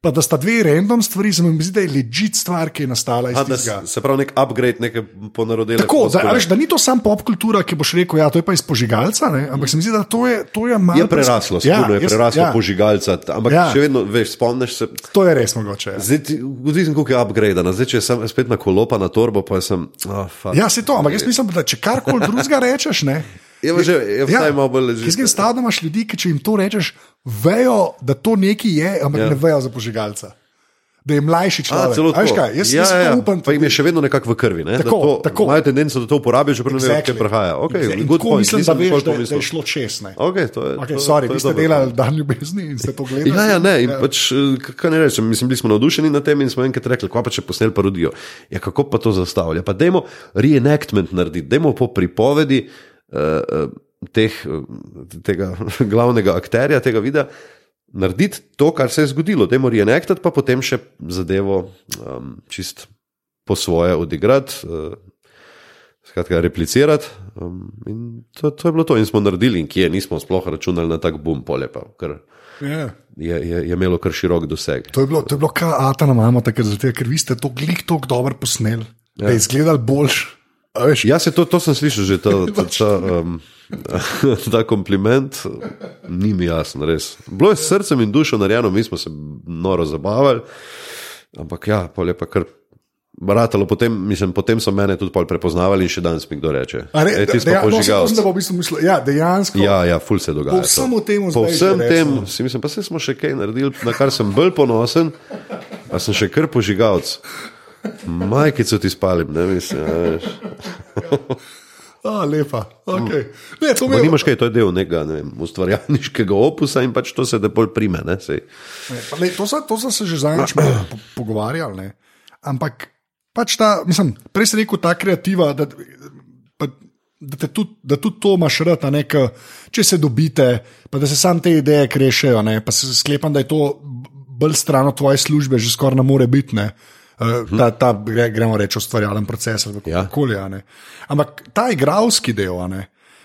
Pa da sta dve random stvari, se mi zdi, da je ležit stvar, ki je nastala iz tega. Se pravi, nek upgrade, neke ponarodele. Tako, da, veš, da ni to samo pop kultura, ki boš rekel, ja, to je pa iz požigalca, ne? ampak se mi zdi, da to je, to je malo. Je preraslo, ja, je preraslo ja. požigalca, ampak ja. še vedno, veš, spomniš se. To je res mogoče. Ja. Zdaj, vidim, koliko je upgrade, zdaj, če sem spet na kolopa, na torbo, pa sem. Oh, ja, se to, ampak jaz mislim, da če karkoli drugega rečeš, ne. Je pa že, je pa ja, malo bolj ležite. Jaz sem stav, da imaš ljudi, ki če jim to rečeš, vejo, da to nekaj je, ampak ja. ne vejo za požigalca da je mlajši človek. A, Veš kaj, jaz, ja, jaz ja, upam, pa jim je še vedno nekako v krvi. Ne? Tako, to, tako. Imajo tendenco, da to uporabijo, čeprav exactly. ne vejo, kaj prihaja. Okay, tako point. mislim, da, veš, da, da je šlo čez. Okay, to je, okay, to, sorry, to vi ste delali dan ljubezni in ste to gledali. Ja, ja, ne, in ja. pač, kaj ne rečem, mislim, bili smo navdušeni na tem in smo enkrat rekli, kaj pa če posnel parodijo. Ja, kako pa to zastavlja? Pa dajmo reenactment narediti, dajmo po pripovedi teh, tega glavnega akterja tega videa narediti to, kar se je zgodilo, da je reenactati, pa potem še zadevo um, čist po svoje odigrati, uh, skratka, replicirati. Um, in to, to je bilo to, in smo naredili, in kje nismo sploh računali na tak bum, polje pa. Ker, Yeah. Je, je, je imelo kar širok doseg. To je bilo, bilo kar Atana imamo, ker vi ste to glik tako dobro posneli, yeah. da je ja. izgledal boljš. Ja, se to, to sem slišal že, ta, ta, ta, um, ta kompliment, ni mi jasen, res. Bilo je s srcem in dušo narejeno, mi smo se noro zabavali, ampak ja, pa kar. Baratalo, potem, mislim, potem so mene tudi prepoznavali in še danes mi kdo reče. Ne, e, ti si pa požigal. No, v bistvu ja, dejansko. Ja, ja, ful se dogaja. Po vsem tem, po vsem tem, si mislim, pa se smo še kaj naredili, na kar sem bolj ponosen, pa sem še kar požigalc. Majkico ti spalim, ne mislim. A, lepa. Okay. Ne, to imel... Nimaš kaj, to je del nekega ne ustvarjalniškega opusa in pač to se te bolj prime. Ne, ne, le, to, so, to so se že zadnjič po, pogovarjali. Ne. Ampak pač ta, mislim, prej si rekel ta kreativa, da, pa, da, tudi, da tudi to imaš rad, nek, če se dobite, pa da se sam te ideje krešejo. Ne, pa se sklepam, da je to bolj stran od tvoje službe, že skoraj ne more biti. Ne. Eh, ta, ta gremo reči, ustvarjalen proces ali kako koli. Ja. Ampak ta igralski del,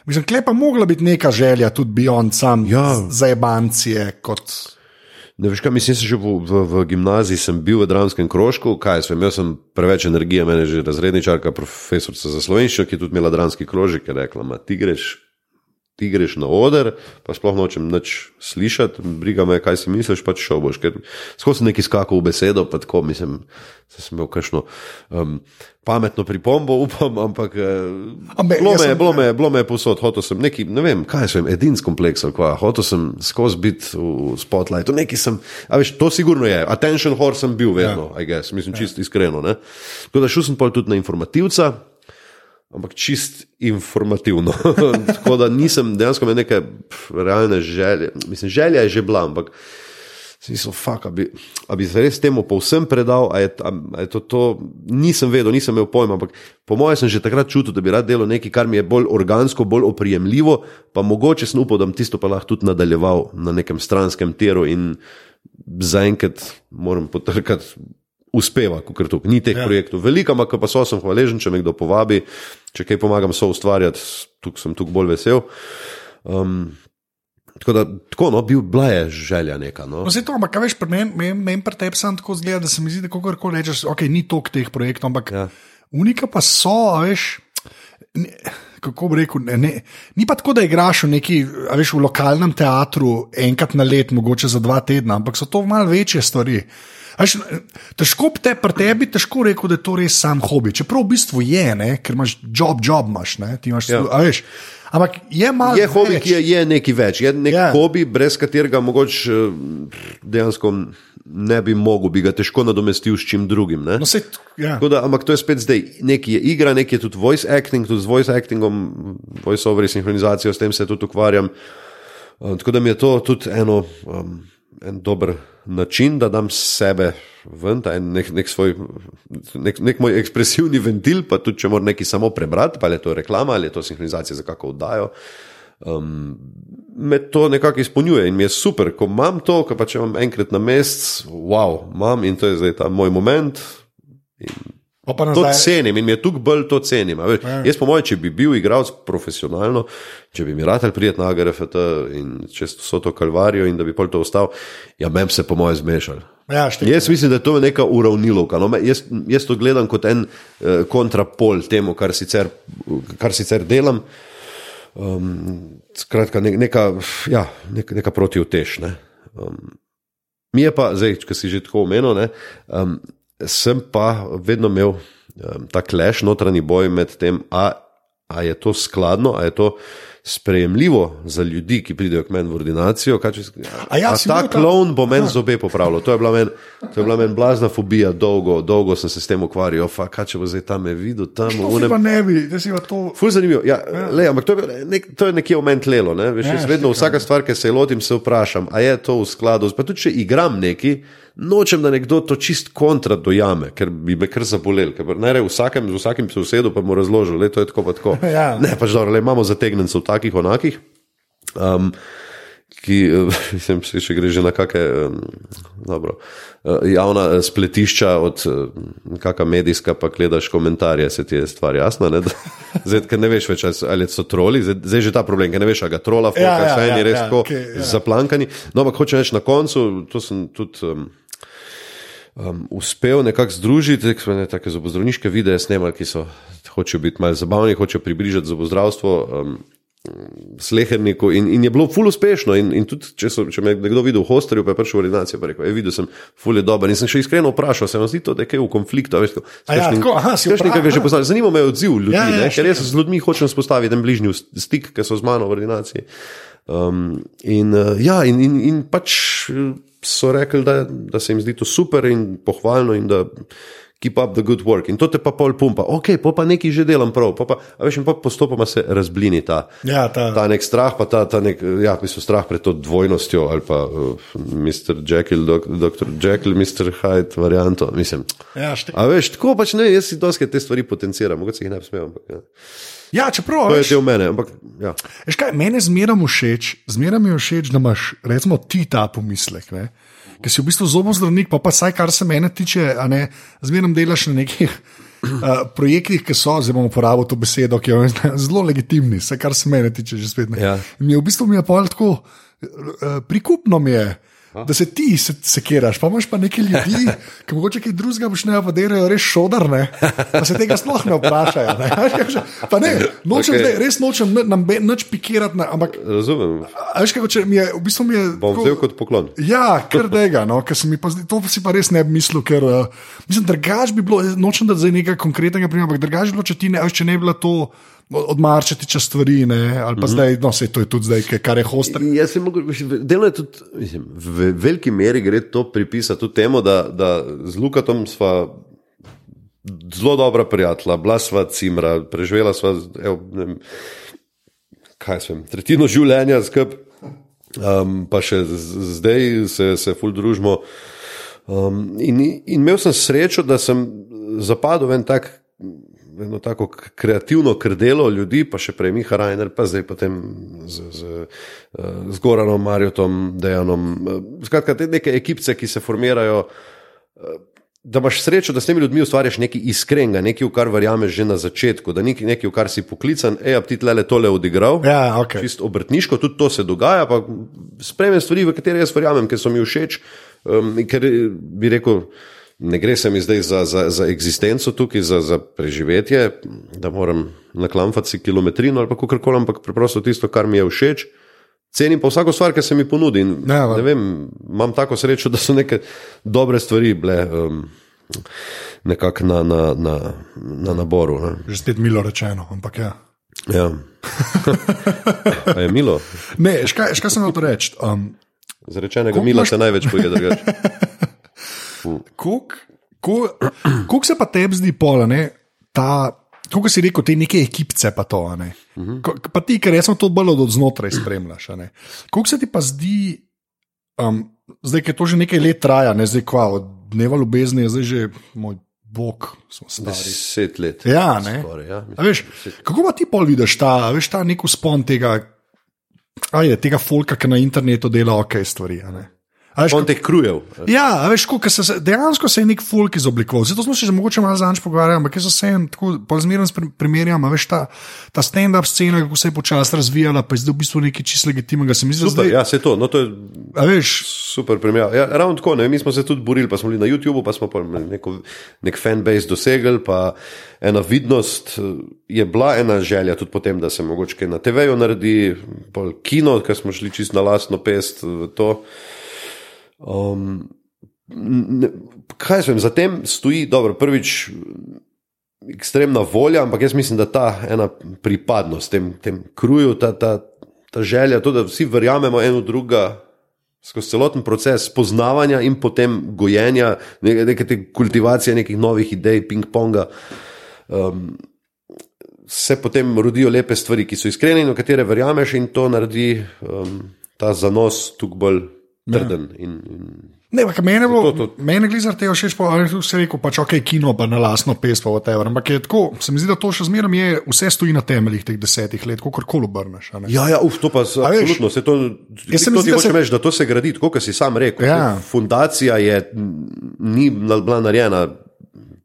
mislim, klepa mogla biti neka želja, tudi Beyond sam, ja. za ebancije. Kot... Ne veš, kaj mislim, že v, v, v gimnaziji sem bil v dramskem krožku, kaj sem imel, sem preveč energije, meni že razredničarka, profesorica za slovenščino, ki je tudi imela dramski krožek, je rekla, ma ti greš ti greš na oder, pa sploh nočem nič slišati, briga me, kaj si misliš, pač šel boš. Ker skozi neki skakal v besedo, pa tako mislim, da sem imel kakšno um, pametno pripombo, upam, ampak Ambe, bilo me, sem- bilo me, bilo me je posod, hotel sem neki, ne vem, kaj sem, edinski kompleks kva, hotel sem skozi biti v spotlightu, neki sem, a veš, to sigurno je, attention whore sem bil vedno, ja. I guess, mislim, čist iskreno. Ne? Tako da šel sem pol tudi na informativca, ampak čist informativno. Tako da nisem dejansko imel neke pf, realne želje. Mislim, želja je že bila, ampak si so fuk, a bi, a bi se res temu povsem predal, a je, a, a je to, to, nisem vedel, nisem imel pojma, ampak po mojem sem že takrat čutil, da bi rad delal nekaj, kar mi je bolj organsko, bolj oprijemljivo, pa mogoče sem upal, da bom tisto pa lahko tudi nadaljeval na nekem stranskem tiru in zaenkrat moram potrkati. Uspeva, kot tu, ni teh ja. projektov veliko, ampak pa so, sem hvaležen, če me kdo povabi, če kaj pomagam so ustvarjati, tukaj sem tukaj bolj vesel. Um, tako da, tako no, bil, bila je želja neka. No. No, to, ampak veš, pri meni men, men pri tebi samo tako zgleda, da se mi zdi, da kako koli rečeš, ok, ni toliko teh projektov, ampak Ja. unika pa so, a veš. Ne, kako bi rekel, ne, ne, ni pa tako, da igraš v neki, veš, v lokalnem teatru enkrat na let, mogoče za dva tedna, ampak so to malo večje stvari. A Veš, težko te, pri tebi težko rekel, da je to res sam hobi. Čeprav v bistvu je, ne, ker imaš job, job imaš, ne, ti imaš, Ja. ja. veš. Ampak je malo. Je hobi, več. ki je, je nekaj več, je nek Ja. hobi, brez katerega mogoče eh, dejansko ne bi mogel, bi ga težko nadomestil s čim drugim. Ne? No, sej, ja. Tako Da, ampak to je spet zdaj. Nekaj je igra, nekaj je tudi voice acting, tudi z voice actingom, voice over sinhronizacijo, s tem se tudi ukvarjam. Uh, tako da mi je to tudi eno, um, en dober način, da dam sebe ven, ta en nek, nek svoj, nek, nek moj ekspresivni ventil, pa tudi če moram nekaj samo prebrati, pa je to reklama ali je to sinhronizacija za kako oddajo. Um, me to nekako izpolnjuje in mi je super, ko imam to, ko pa če imam enkrat na mesec, wow, imam in to je zdaj ta moj moment, Pa pa To nazaj. cenim in mi je tukaj bolj to cenim. Veš, Ja. jaz, po mojem, če bi bil igralec profesionalno, če bi mi rad prijeti na AGRFT in čez vso to kalvarijo in da bi pol to ostal, ja, mem se po mojem zmešal. Ja, štek, Jaz mislim, da je to neka uravnilovka. No, jaz, jaz to gledam kot en uh, kontrapol temu, kar sicer, kar sicer delam. Um, skratka, ne, neka, ja, nek, neka protivtež. Ne. Um, mi je pa, zdaj, če si že tako omenil, ne, um, sem pa vedno imel ta kleš, notranji boj med tem, a, a je to skladno, a je to sprejemljivo za ljudi, ki pridejo k meni v ordinacijo. Kaj, če, A ja, a ta klon bo meni zobe popravljal. To je bila meni meni blazna fobija, dolgo, dolgo sem se s tem ukvarjal. Fa, kaj če bo zdaj tam videl, tam v unem. pa ne bi, da si pa to. Ful zanimivo. Ja, ja. Le, ampak to je, nek, to je nekje v meni tlelo. Ne? Veš, Ja, ja, vedno vsaka stvar, ki se lotim, se vprašam, a je to v skladu. Pa tudi če igram neki, nočem, da nekdo to čist kontra dojame, ker bi me kar zabolel. Ker ne, re, vsakem, z vsakim sosedom pa mu razložil, da je to tako pa tako. Ja. Ne, pač dobro, le, imamo zategnjencev takih, onakih. Um, Ki, mislim, še gre že na kakšne um, dobro, eh, javna eh, spletišča, od eh, kakšna medijska, pa gledaš komentarje, se ti je stvar jasna. Ne, Da, zdaj, ker ne veš več, ali so- troli, zdaj, zdaj je že ta problem, ker ne veš, ali ga trola, foka, Ja, ja, ja, ja, res ja, tako okay, ja. zaplankani. No, ampak hočem reči na koncu, to sem tudi. Um, um, uspel nekako združiti, smo ne take zobozdravniške videe snemali, ki so hočejo biti malce zabavni, hočejo približati zobozdravstvo. Um, Sleherniku in, in je bilo ful uspešno. In, in tudi, če, so, če me je nekdo videl v hostelju, pa je prišel v ordinacijo, je rekel: "Ej, Videl sem, ful je dober. In sem še iskreno vprašal, se vam zdi to, da je kaj v konfliktu. Veš, A ja, ga že poznali. Zanima me odziv ljudi, Ja, ja, ja, ja, ker jaz z ljudmi hočem spostaviti en bližnji stik, ki so z mano v ordinaciji. Um, in, uh, ja, in, in, in pač so rekli, da, da se jim zdi to super in pohvalno, in da keep up the good work. In to te pa pol pumpa, ok, pa, pa nekaj že delam prav, pa, pa, a veš, in pa postopoma se razblini ta, Ja, ta- ta nek strah, pa ta, ta nek, ja, bistvu strah pred to dvojnostjo ali pa uh, Mr. Jekyll, dok, Dr. Jekyll, Mr. Hyde varianto. Mislim, Ja, štek. a veš, tako pač ne, jaz si dosti te stvari potenciram, mogoče jih ne bi smel, ampak ja. Ja, čeprav. to je del mene, ampak ja. Veš kaj, mene zmeraj všeč, zmeraj mi je všeč, da imaš, recimo, ti ta pomislek. Ne? Ker si v bistvu zobozdravnik, pa pa saj, kar se mene tiče, ne, zmeraj delaš na nekih uh, projektih, ki so, zdaj bom uporabil to besedo, ki je zelo legitimni, vse kar se mene tiče, že spet ne. Ja. In mi je v bistvu mi je pol tako, uh, prikupno mi je. Da se ti se, sekiraš, pa imaš pa nekaj ljudi, ki mogoče kaj drugega počnejo, pa delajo res šodarne, pa se tega sploh ne vprašajo. Ne? Pa ne, nočem, okay. res nočem n- nam be- nič pikirati, ne, ampak Razumem. veš, kako če mi je, v bistvu mi je. Bom tako- vzel kot poklon. Ja, kar tega, no, ker se mi pa to si pa res ne bi mislil, ker uh, mislim, drugač bi bilo, nočem da zdaj nekaj konkretnega primera, ampak drugač bi bilo, če ti ne, veš, če ne bi bilo to od marča tiče stvari, ne, ali pa mm -hmm. zdaj, no, se to je tudi zdaj, kar je hoster. Jaz sem mogel, delno je tudi, mislim, v veliki meri gre to pripisati tudi temu, da, da z Lukatom sva zelo dobra prijatelja, bila sva cimra, preživela sva evo, ne vem, kaj sem, tretjino življenja skupaj, um, pa še z- zdaj se, se ful družimo. Um, in, in imel sem srečo, da sem zapadel v en tak. Eno tako kreativno krdelo ljudi, pa še prej Miha Rajner, pa zdaj potem z, z, eh, z Goranom, Marjotom, Dejanom. eh, Skratka, te neke ekipce, ki se formirajo, eh, da imaš srečo, da s temi ljudmi ustvarjaš nekaj iskrenega, nekaj, v kar verjameš že na začetku, da ni nekaj, v kar si poklican, ej, a ti tle tole odigral. Ja, ok. Čisto obrtniško, tudi to se dogaja, pa spremem stvari, v katere jaz verjamem, ker so mi všeč. Um, ker bi rekel, ne gre se mi zdaj za, za, za eksistenco tukaj, za, za preživetje, da moram naklamfati si kilometrino ali kako koli, ampak preprosto tisto, kar mi je všeč. Cenim pa vsako stvar, ki se mi ponudi. In, va. ne vem, imam tako srečo, da so neke dobre stvari bile um, nekako na, na, na, na naboru. Ne. Že spet milo rečeno, ampak ja. Ja. Je milo. Ne, škaj, škaj sem hotel reči. Um, Zrečenega mila imaš- se največ poje drugače. Kako se pa tebi zdi pola, ne, ta, kako si rekel, te neke ekipce pa to, ne? Ko- Pa ti, ker jaz sem to bolj od znotraj spremljaš? Kako se ti pa zdi, um, zdaj, ker to že nekaj let traja, ne zdaj kva, od dneva ljubezni je zdaj že moj bog, smo stari. Deset let. Ja, ne. Skoraj, ja. A veš, kako pa ti pol vidiš ta, veš, ta nek spon tega, ajde, tega folka, ki na internetu dela ok stvari, veš, On teh krujev. Ja, veš, ko, se, dejansko se je nek folk izoblikoval. Zato smo se že mogoče malo zanj pogovarjali, ampak jaz se vsem tako pozmerno primerjam. Veš, ta, ta stand-up scena, kako se je počasi razvijala, pa je zdaj v bistvu nekaj čisto legitimnega. Se mi zdi, da Super, zdaj. ja, se to. No, to je A veš, super primer. Ja, ravno tako, ne, mi smo se tudi borili, pa smo bili na YouTubu, pa smo pa neko, nek fanbase dosegli, pa ena vidnost eh, je bila ena želja tudi potem, da se mogoče na TV-ju naredi, pol kino, ker smo šli čisto na lastno pest v to. Um, ne, kaj jaz vem, za tem stoji, dobro, prvič ekstremna volja, ampak jaz mislim, da ta ena pripadnost tem, tem kruju, ta, ta, ta želja, to, da vsi verjamemo eno druga. Skozi celoten proces poznavanja in potem gojenja, neke te kultivacije nekih novih idej, ping-ponga, um, se potem rodijo lepe stvari, ki so iskrene in v katere verjameš, in to naredi um, ta zanos tukaj bolj trden. In, in ne, ampak meni je meni glizar tega všeč, pa ali tu se rekel, pač ok, kino pa na lastno pes, pa whatever. Ampak je tako, se mi zdi, da to še zmeraj je, vse stoji na temeljih teh desetih let, kako koli obrneš. Ja, ja, uf, to pa z- A veš, absolutno. Se to, jaz se zdi, ti da se- reči, da to se gradi, kot si sam rekel. Ja. Fundacija je, ni bila narejena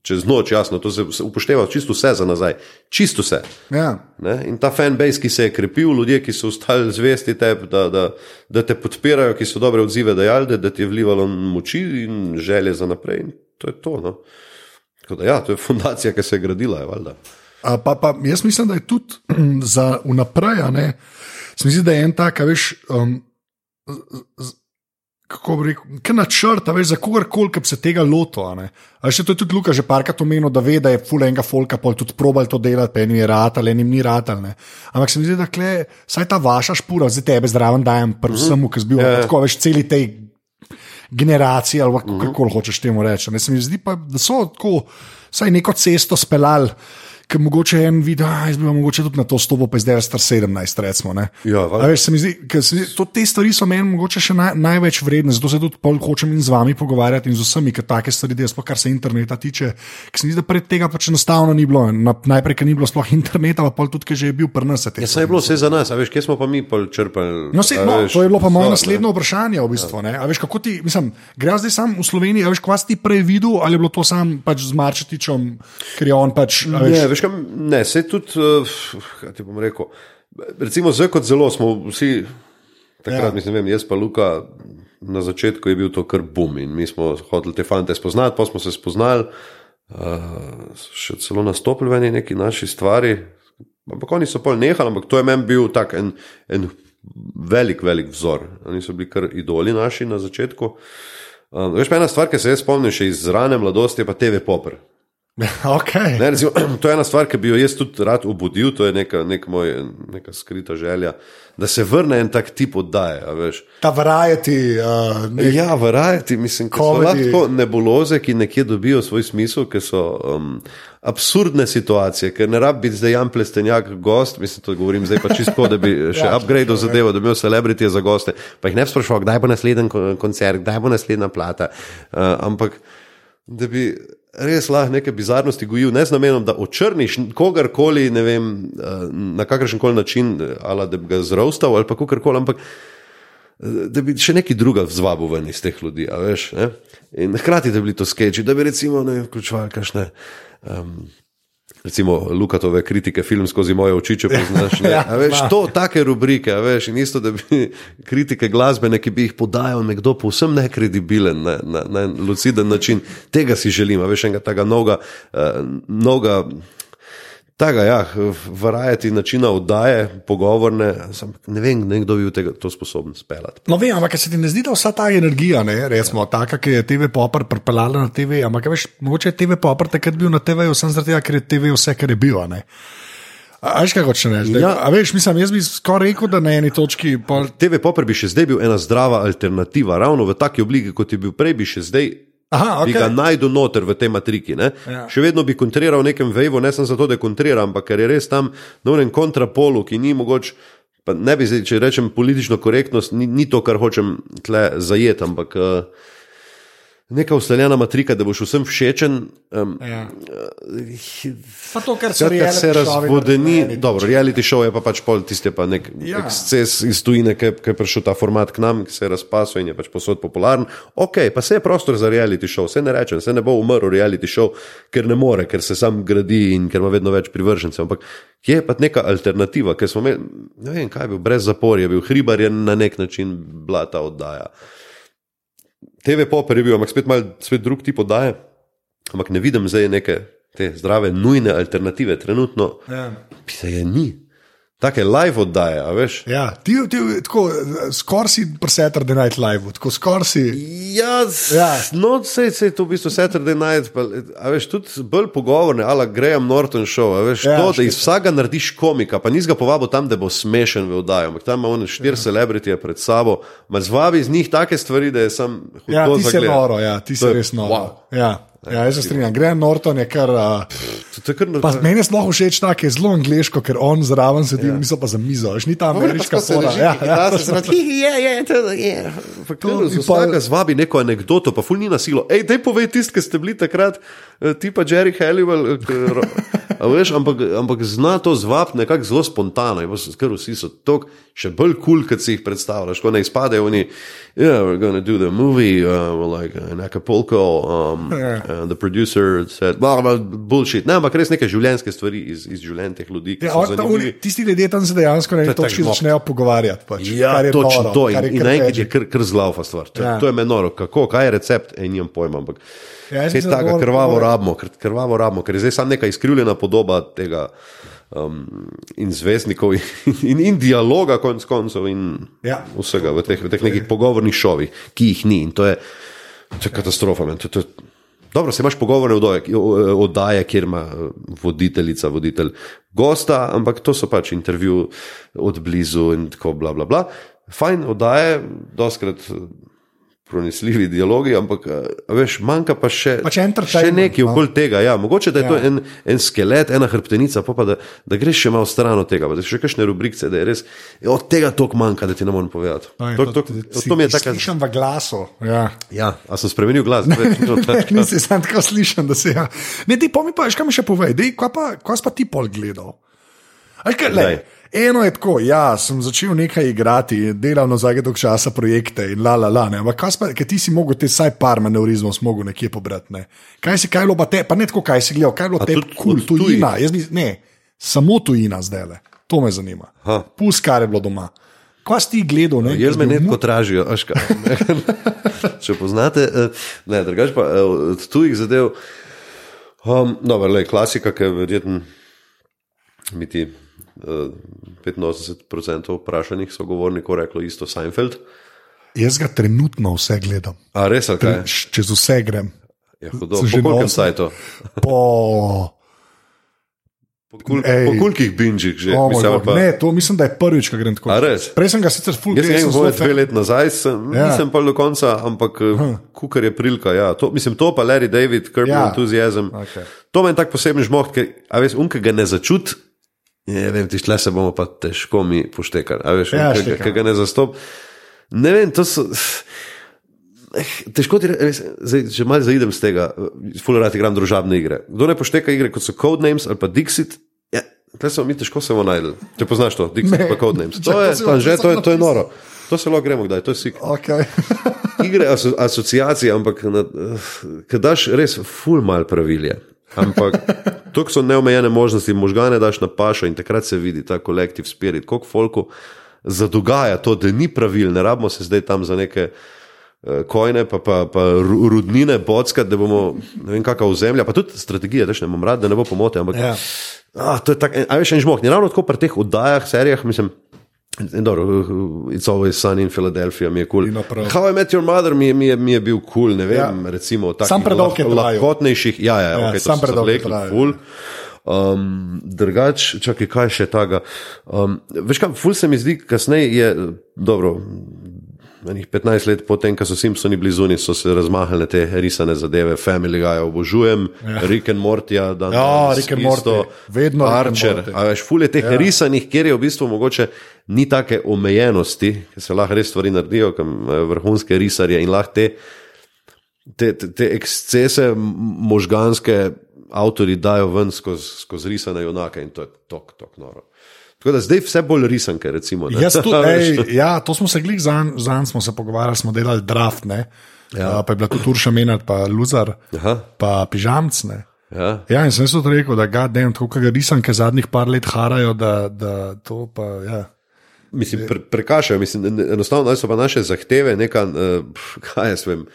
čez noč, jasno, to se upošteva čisto vse za nazaj. Čisto vse. Ja. Ne? In ta fanbase, ki se je krepil, ljudje, ki so ostali zvesti tebi, da, da, da te podpirajo, ki so dobre odzive dajali, da, da ti je vlivalo moči in želje za naprej. In to je to. No? Tako Da, ja, to je fundacija, ki se je gradila. Je, valjda. A Pa, pa jaz mislim, da je tudi za vnaprej, a ne. Se mi zdi, da je en tak, veš, um, z- z- kako bi rekel, kaj načrt, a veš, za kogarkoli, ki bi se tega lotil. a ne. A še to je tudi Luka že parkrat omenil, da ve, da je ful enega folka, pol tudi probal to delati, pa enim je ratal, enim ni ratal. Ne. Ampak se mi zdi, da kle, saj ta vaša špura, zdaj tebe zdraven dajem, predvsem, ki si bil Ja. tako, veš, celi tej generaciji ali kako koli hočeš temu reči. Ne, se mi zdi pa, da so tako, vsaj neko cesto speljali. Ker mogoče en vidi, da jaz bi pa mogoče tudi na to stopil, pa je zdaj star 17, recimo. ne. Ja, A veš, se mi zdi, se to, te stvari so meni mogoče še naj, največ vredne, zato se tudi pol hočem in z vami pogovarjati in z vsemi, ker take stvari, da sploh kar se interneta tiče. Ker se mi zdi, da pred tega pač enostavno ni bilo. Na, najprej, ker ni bilo sploh interneta, pa pol tudi, ker že je bil prnase. Ja, saj je bilo vse za nas, a veš, kje smo pa mi pol črpali. No, se, no, veš, to je bilo pa moje naslednje vprašanje. V bistvu, ne. A veš, kako ti, mislim, gre zdaj sam v Sloveniji, a veš, kva si ti prej videl, ali je bilo to sam pač z Marčetičem, ker je on pač. a Ne, Veš, veš, kam, ne, se tudi, uh, kaj ti bom rekel. Recimo, zdaj kot zelo smo vsi, takrat, Ja. mislim, vem, jaz pa Luka, na začetku je bil to kar bum in mi smo hoteli te fante spoznati, pa smo se spoznali, uh, še celo nastopili v neki naši stvari. Ampak oni so pol nehali, ampak to je meni bil tak en, en velik, velik vzor. Oni so bili kar idoli naši na začetku. Um, veš ena stvar, ki se jaz spomnim še iz rane mladosti, je pa TV Popper. Okay. Ne, recimo, to je ena stvar, ki bi jo jaz tudi rad obudil, to je neka, nek moj, neka skrita želja, da se vrne en tak tip oddaje. Ta varajati. Uh, nek... Ja, varajati, mislim, da so lahko nebuloze, ki nekje dobijo svoj smisel, ker so um, absurdne situacije, ker ne rabi biti zdaj Jan Plestenjak gost, mislim, to govorim zdaj pa čisto, da bi še ja, upgrade zadevo, da bi imel celebritije za goste, pa jih ne bi sprašoval, kdaj bo naslednji koncert, kdaj bo naslednja plata. Uh, ampak da bi res lahko neke bizarnosti gojil, ne z namenom, da očrniš kogarkoli, ne vem, eh, na kakršen koli način, ali da bi ga zrostal ali pa kakorkoli, ampak eh, da bi še neki druga vzvabil ven iz teh ljudi, veš. Ne? In hkrati, da bi bili to skeči, da bi recimo ne vključevali kakšne. Um, recimo Lukatove kritike, film skozi moje oči, če poznaš. ja, veš, to, take rubrike, veš, in isto, da bi kritike glasbene, ki bi jih podajal nekdo povsem nekredibilen, na, na, na luciden način, tega si želim, veš, enega tega novega. Uh, Tega, ja, varajati načina oddaje, pogovorne, sem, ne vem, kdo bi tega, to sposoben speljati. No, vem, ampak se ti ne zdi, da vsa ta energija, ne, recimo, ja. taka, ki je TV popr pripeljala na TV, ampak veš, mogoče je TV popr takrat bil na TV, vsem zaradi tega, ker je TV vse, kar je bilo. Veš, kaj hočeš reči? Ja. Veš, mislim, jaz bi skoraj rekel, da na eni točki. Pol... TV popr bi še zdaj bil ena zdrava alternativa, ravno v taki obliki, kot je bil prej, bi še zdaj Aha, okay. Bi ga najdel noter v tej matriki. Ja. Še vedno bi kontriral nekem veju, ne samo zato, da kontriram, ampak ker je res tam na enem kontrapolu, ki ni mogoče. Ne bi zdaj, če rečem politično korektnost, ni, ni to, kar hočem tle zajeti, ampak. Uh, neka ustaljena matrika, da boš vsem všečen. Um, ja. Pa to, kar se, kar se razvodeni. Dobro, reality show je pa pač pol tiste, pa nek ja. eksces iz tujine, ki je prišel ta format k nam, ki se je razpasel in je pač posod popularen. Ok, pa se je prostor za reality show, se ne rečem, se ne bo umrl reality show, ker ne more, ker se sam gradi in ker ima vedno več privržencev. Ampak je pa neka alternativa, ker smo imeli, ne vem, kaj je bil, brez zaporja, bil hribar je na nek način bila ta oddaja. TV pop je bil, ampak spet malo spet drug tip oddaje. Ampak ne vidim zdaj neke te zdrave, nujne alternative, trenutno. Ja. Pisa je ni. Take live oddaje, veš? Ja, ti, ti tako skoraj si pri Saturday Night Live, tako skoraj si. Ja, ja. no, sej, sej to v bistvu Saturday Night, pa, a veš, tudi bolj pogovorne, ala Graham Norton show, a veš, ja, to, da iz vsega narediš komika, pa nis ga povabil tam, da bo smešen v oddaji, ampak tam ima on štiri ja. celebritije pred sabo, ma zvabi iz njih take stvari, da je sam. Ja, ti si noro, ja, ti si res noro. Wow. Ja. Ja, jaz se strinjam. Graham Norton je kar. Uh, meni je sploh všeč tako, je zelo angliško, ker on zraven sedi, ja. niso pa za mizo, veš, ni tam ameriška soda. Ja, ja, ja, ja. Vsaka zvabi neko anegdoto, pa ful ni na silo. Ej, dej povej tist, ki ste bili takrat, eh, tipa Jerry Halliwell. Veš, ampak, ampak zna to zvabiti nekako zelo spontano. Ker vsi so tako še bolj kul, cool, kot si jih predstavljaš. Ko ne izpadejo oni, yeah, we're to do the movie, uh, like in Acapulco. Um, yeah. uh, the producer said, well, bullshit. Ne, ampak res neke življenjske stvari iz, iz življenja teh ljudi. Ja, oni, tisti ljudje tam se dejansko na neki točki začnejo pogovarjati. Pač, ja, točno to. In, in enkrat je kar, kr zlaufa stvar. To, ja. to je menoro. Kako, kaj je recept, en nimam pojma. Ampak, Ja, Vse tako krvavo rabimo, krvavo rabimo, ker je zdaj samo neka izkrivljena podoba tega um, in zvezdnikov in, in, in dialoga, konc koncev, in ja. vsega v teh, v teh nekih pogovornih šovih, ki jih ni. In to je, to je katastrofa. To, to, dobro, se imaš pogovorne oddaje, kjer ima uh, voditeljica, voditelj gosta, ampak to so pač intervju od blizu in tako bla bla bla. Fajn oddaje, doskrat pronicljivi dialogi, ampak veš, manjka pa še, pač še nekaj no. okoli tega. Ja, mogoče da je ja. to en, en skelet, ena hrbtenica, pa, pa da, da greš še malo stran od tega. Da še kakšne rubrike, da je res od tega toliko manjka, da ti ne morem povedati. Aj, to, to, to, to, to mi je tako. Slišim v glasu. Ja, ja a sem spremenil glas. Nisi sam tako slišan, da se ja. Ne, ti pomi pa, kaj mi še povej, kaj pa, kaj pa ti pol gledal? Aj, kaj, Eno je tako, ja, sem začel nekaj igrati, delal na zadnji dolg časa projekte in la la la. Ampak kaj pa, ker ti si mogel te vsaj par manevrizmov smogel nekje pobrati. Ne? Kaj si, kaj bilo te, pa ne tako, kaj si gledal, kaj bilo te, kul, cool, tujina. Bi, ne, samo tujina zdaj le, to me zanima. Pus, kar je bilo doma. Kaj si ti gledal? Ne, Jaz me bil netko tražijo, a škaj. Če poznate, eh, ne, drugač pa eh, od tujih zadev. Um, dobro, lej, klasika, ki je verjetno mi ti 85% vprašanih sogovornikov reklo isto Seinfeld. Jaz ga trenutno vse gledam. A res, ali kaj? Č- Čez vse grem. Je hudo. So Po že kolkem sajtu? Po, Po, kul, Ej. po kolikih binžih že? oh, Mislim, mislim, pa, ne, to mislim, da je prvič, ko grem tako. Prej sem ga sicer full Jaz sem gledal, ga dve fan. let nazaj, sem, Ja. ja. nisem pa do konca, ampak uh. kukar je prilika. Ja. To, mislim, to pa Larry David, Kirby Ja. ja. Enthusiasm. Okej. To me je tako poseben žmoh, ker, a veš, unka ga ne začut. Ne vem, ti šle se bomo pa težko mi poštekali. A veš, Ja, ja, ki ga ne zastop. Ne vem, to so. Eh, Težko ti reči, če malo zaidem z tega, fulerati igram družabne igre. Kdo ne pošteka igre, kot so Codenames ali pa Dixit, ja, tukaj smo mi težko se bomo najdel. Če poznaš to, Dixit Ne. pa Codenames. To to je, lahko že, to je, to je noro. To se lahko gremo kdaj, to je sik. Okay. Igre, aso, asociacije, ampak kad daš res ful mal pravilje. Ampak to so neomejene možnosti, možgane daš na pašo in takrat se vidi ta kolektiv spirit, koliko folku zadogaja to, da ni pravil, ne rabimo se zdaj tam za neke eh, kojne, pa, pa, pa ru- rudnine bockati, da bomo ne vem kakšna ozemlja, pa tudi strategije, da še ne bom rad, da ne bo pomote. Ampak, Ja. ah, to je tako, a veš, en žmoh, ni ravno tako pri teh oddajah, serijah, mislim. In Dobro, uh, It's always sunny in Philadelphia mi je kul. Cool. How I met your mother mi je, mi je, mi je bil kul, cool, ne vem, ja. recimo takih Sam predolg je trajal. lahkotnejših. Ja, ja, Ja, ja okay, sam predolg je zavlekli trajal, ful. Um, drugač, čakaj, kaj še taga. Um, veš kam, ful se mi zdi, kasneje je, dobro, enih 15 let potem, ko so Simpsoni blizu, so se razmahale te risane zadeve, Family Guy obožujem, ja. Rick and Morty, Ja, danes Rick and isto, Morty, vedno Rick and Archer, a veš, ful je teh ja. risanih, kjer je v bistvu mogoče ni take omejenosti, ker se lahko res stvari naredijo, kam imajo vrhunske risarje in lahko te, te, te, te ekscese možganske avtori dajo ven skozi skoz risane junake in to je tok, tok noro. Tako da zdaj vse bolj risanke, recimo. ne. Jaz tu, ej, ja, to smo se glih zanj, zanj smo se pogovarjali, smo delali draft, ne. Ja. Pa je bila tudi Urša Menat, pa Luzar, Aha, pa Pižamc. Ne. ja. Ja, in sem jaz tudi rekel, da ga dejem, tako kot ga risanke zadnjih par let harajo, da, da to pa, ja. Mislim, pre, prekašajo, mislim, en- enostavno so pa naše zahteve, neka, uh, kaj jaz vem.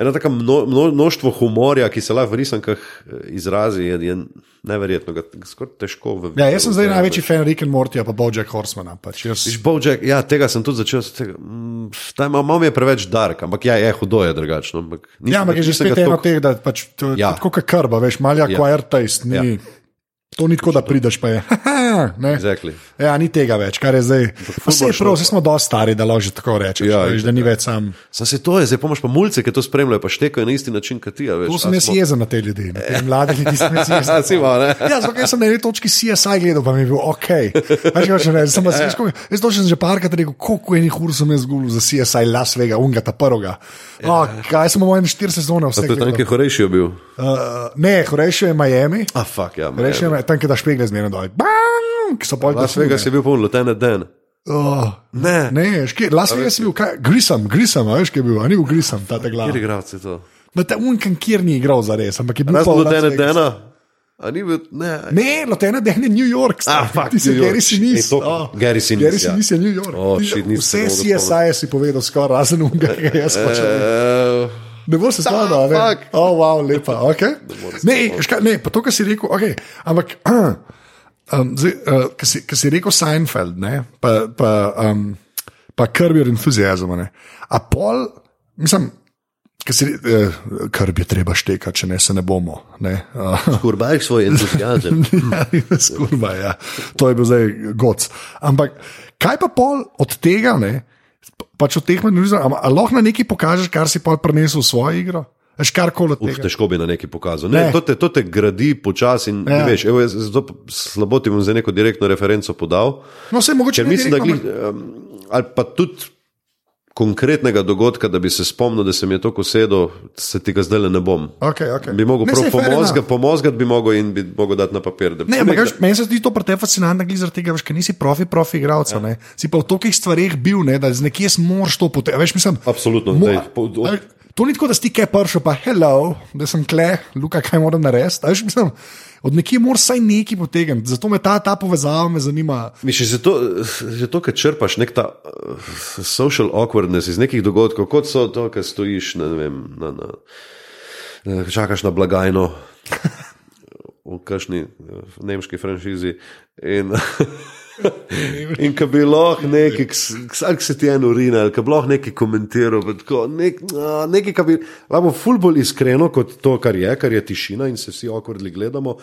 Eno tako mno, mno, množstvo humorja, ki se lahko v risankah eh, izrazi, je, je neverjetno, skoraj težko v. ja. Jaz sem zdaj največji fan Rick and Mortyja, pa Bojack Horsemana. Pač jaz, Viš, Bojack, ja, tega sem tudi začel. Tega, mm, ta ima- malo je preveč dark, ampak ja, je hudo je drugačno. Ampak nisem- ja, ampak je že spet eno toliko- teh, da pač, to Ja. tako kot krba, veš, malja Ja. acquired taste. Ni, ja. To ni tako, da prideš pa je. ne. Exactly. Ja, ni tega več, kar je zdaj. Vse je prav, vse smo dosti stari, da lahko že tako rečeš. Ja, Ja, veš, da ni več sam. Sam se to je, zdaj pomaš pa mulce, ki to spremljajo, pa štekajo na isti način kot ti. a Veš, To sem jaz smo- jezen na te ljudi, na te mlade ljudi sem jaz jezen. A, si malo, ne? Ja, zato sem na eni točki CSI gledal, pa mi je bil ok. Veš, kaj hočem reči, sem pa si skozi. Jaz točno sem že parkrat rekel, koliko enih ur sem jaz zgubil za CSI Las Vegas, unga ta prvega. Oh, kaj sem imel ene štiri sezone, vse. To je tam nekaj horejši bil. Uh, ne, Horejši je Miami, A, fuck, ja. Horejši je tam, kjer da špegle zmerno dol. Bang! Ki so pol Las Vegas je bil poln, Lieutenant Dan. Oh, Ne, ne, škje, Las Vegas je bil, kaj, Grisam, Grisam, a veš, kaj je bil, a ni bil Grisam, ta te kjer glav. igralci to? Na ta unkan, kjer ni igral za res, ampak je bil Lieutenant Vegasu. Dana. A ni bil, ne. Ne, Lotena Dehne je New York. Ah, stari. fuck, ti si. Gary Sinise. Ej, to- Gary Sinise, Gary ja. Sinise je New York. Oh, Ti- shit, Vse CSI si povedal, skoraj razen unga, ki ga jaz hočem. Uh, Ne bo se spomnil, ne? Oh, wow, lepa, ok. Ne, ška, ne, pa to, kar si rekel, ok, ampak. Um, zdaj, uh, ki si, ki si rekel Seinfeld, ne, pa, pa, um, pa Kirby entuzijazem. A pol, mislim, ki si, uh, Kirby je treba štekati, če ne se ne bomo. Ne, uh, Kurbaj svoj entuzijazem. Skurba, ja. To je bil zdaj goc. Ampak kaj pa pol od tega, ne? pač od teh manjšin, ali lahko na neki pokažeš, kar si pol prenesel v svojo igro? Veš karkoli od Uf, tega. težko bi na neki pokazal. Ne, Ne. to, te, to te gradi počasi. in Ja. Veš, evo, jaz, zato slabo ti bom za neko direktno referenco podal. No, vse mogoče Ker mislim, da direktno, glih, um, ali pa tudi konkretnega dogodka, da bi se spomnil, da se mi je to kosedo, se tega zdaj ne bom. Okay, okay. Bi mogel Ne, prav fair pomozgati, bi mogel in bi mogel dati na papir. da- Ne, ampak veš, meni se zdi to pri tebi fascinantno, glih zaradi tega, veš, ker nisi profi, profi igralec. Ja. Si pa v tolikih stvareh bil, ne, da z nekje moraš to poteti. Veš, mislim, Absolutno, mo- dej, po- od- To ni tako, da si ti kaj pršel, pa hello, da sem kle, luka, kaj moram narediti. Veš, mislim, Od nekje moraš vsaj nekaj potegniti, zato me ta, ta povezava me zanima. Misliš, že to, že to ker črpaš nek ta social awkwardness iz nekih dogodkov, kot so to, kar stojiš, ne vem, na, na, na, čakaš na blagajno v kakšni v nemški franšizi. In, In ko bi lahko nekaj, vsak se ti je urina, ali ko bi lahko nekaj komentiral, tako, nek, nekaj, kar bi lahko ful bolj iskreno kot to, kar je, kar je tišina in se vsi okvarli gledamo.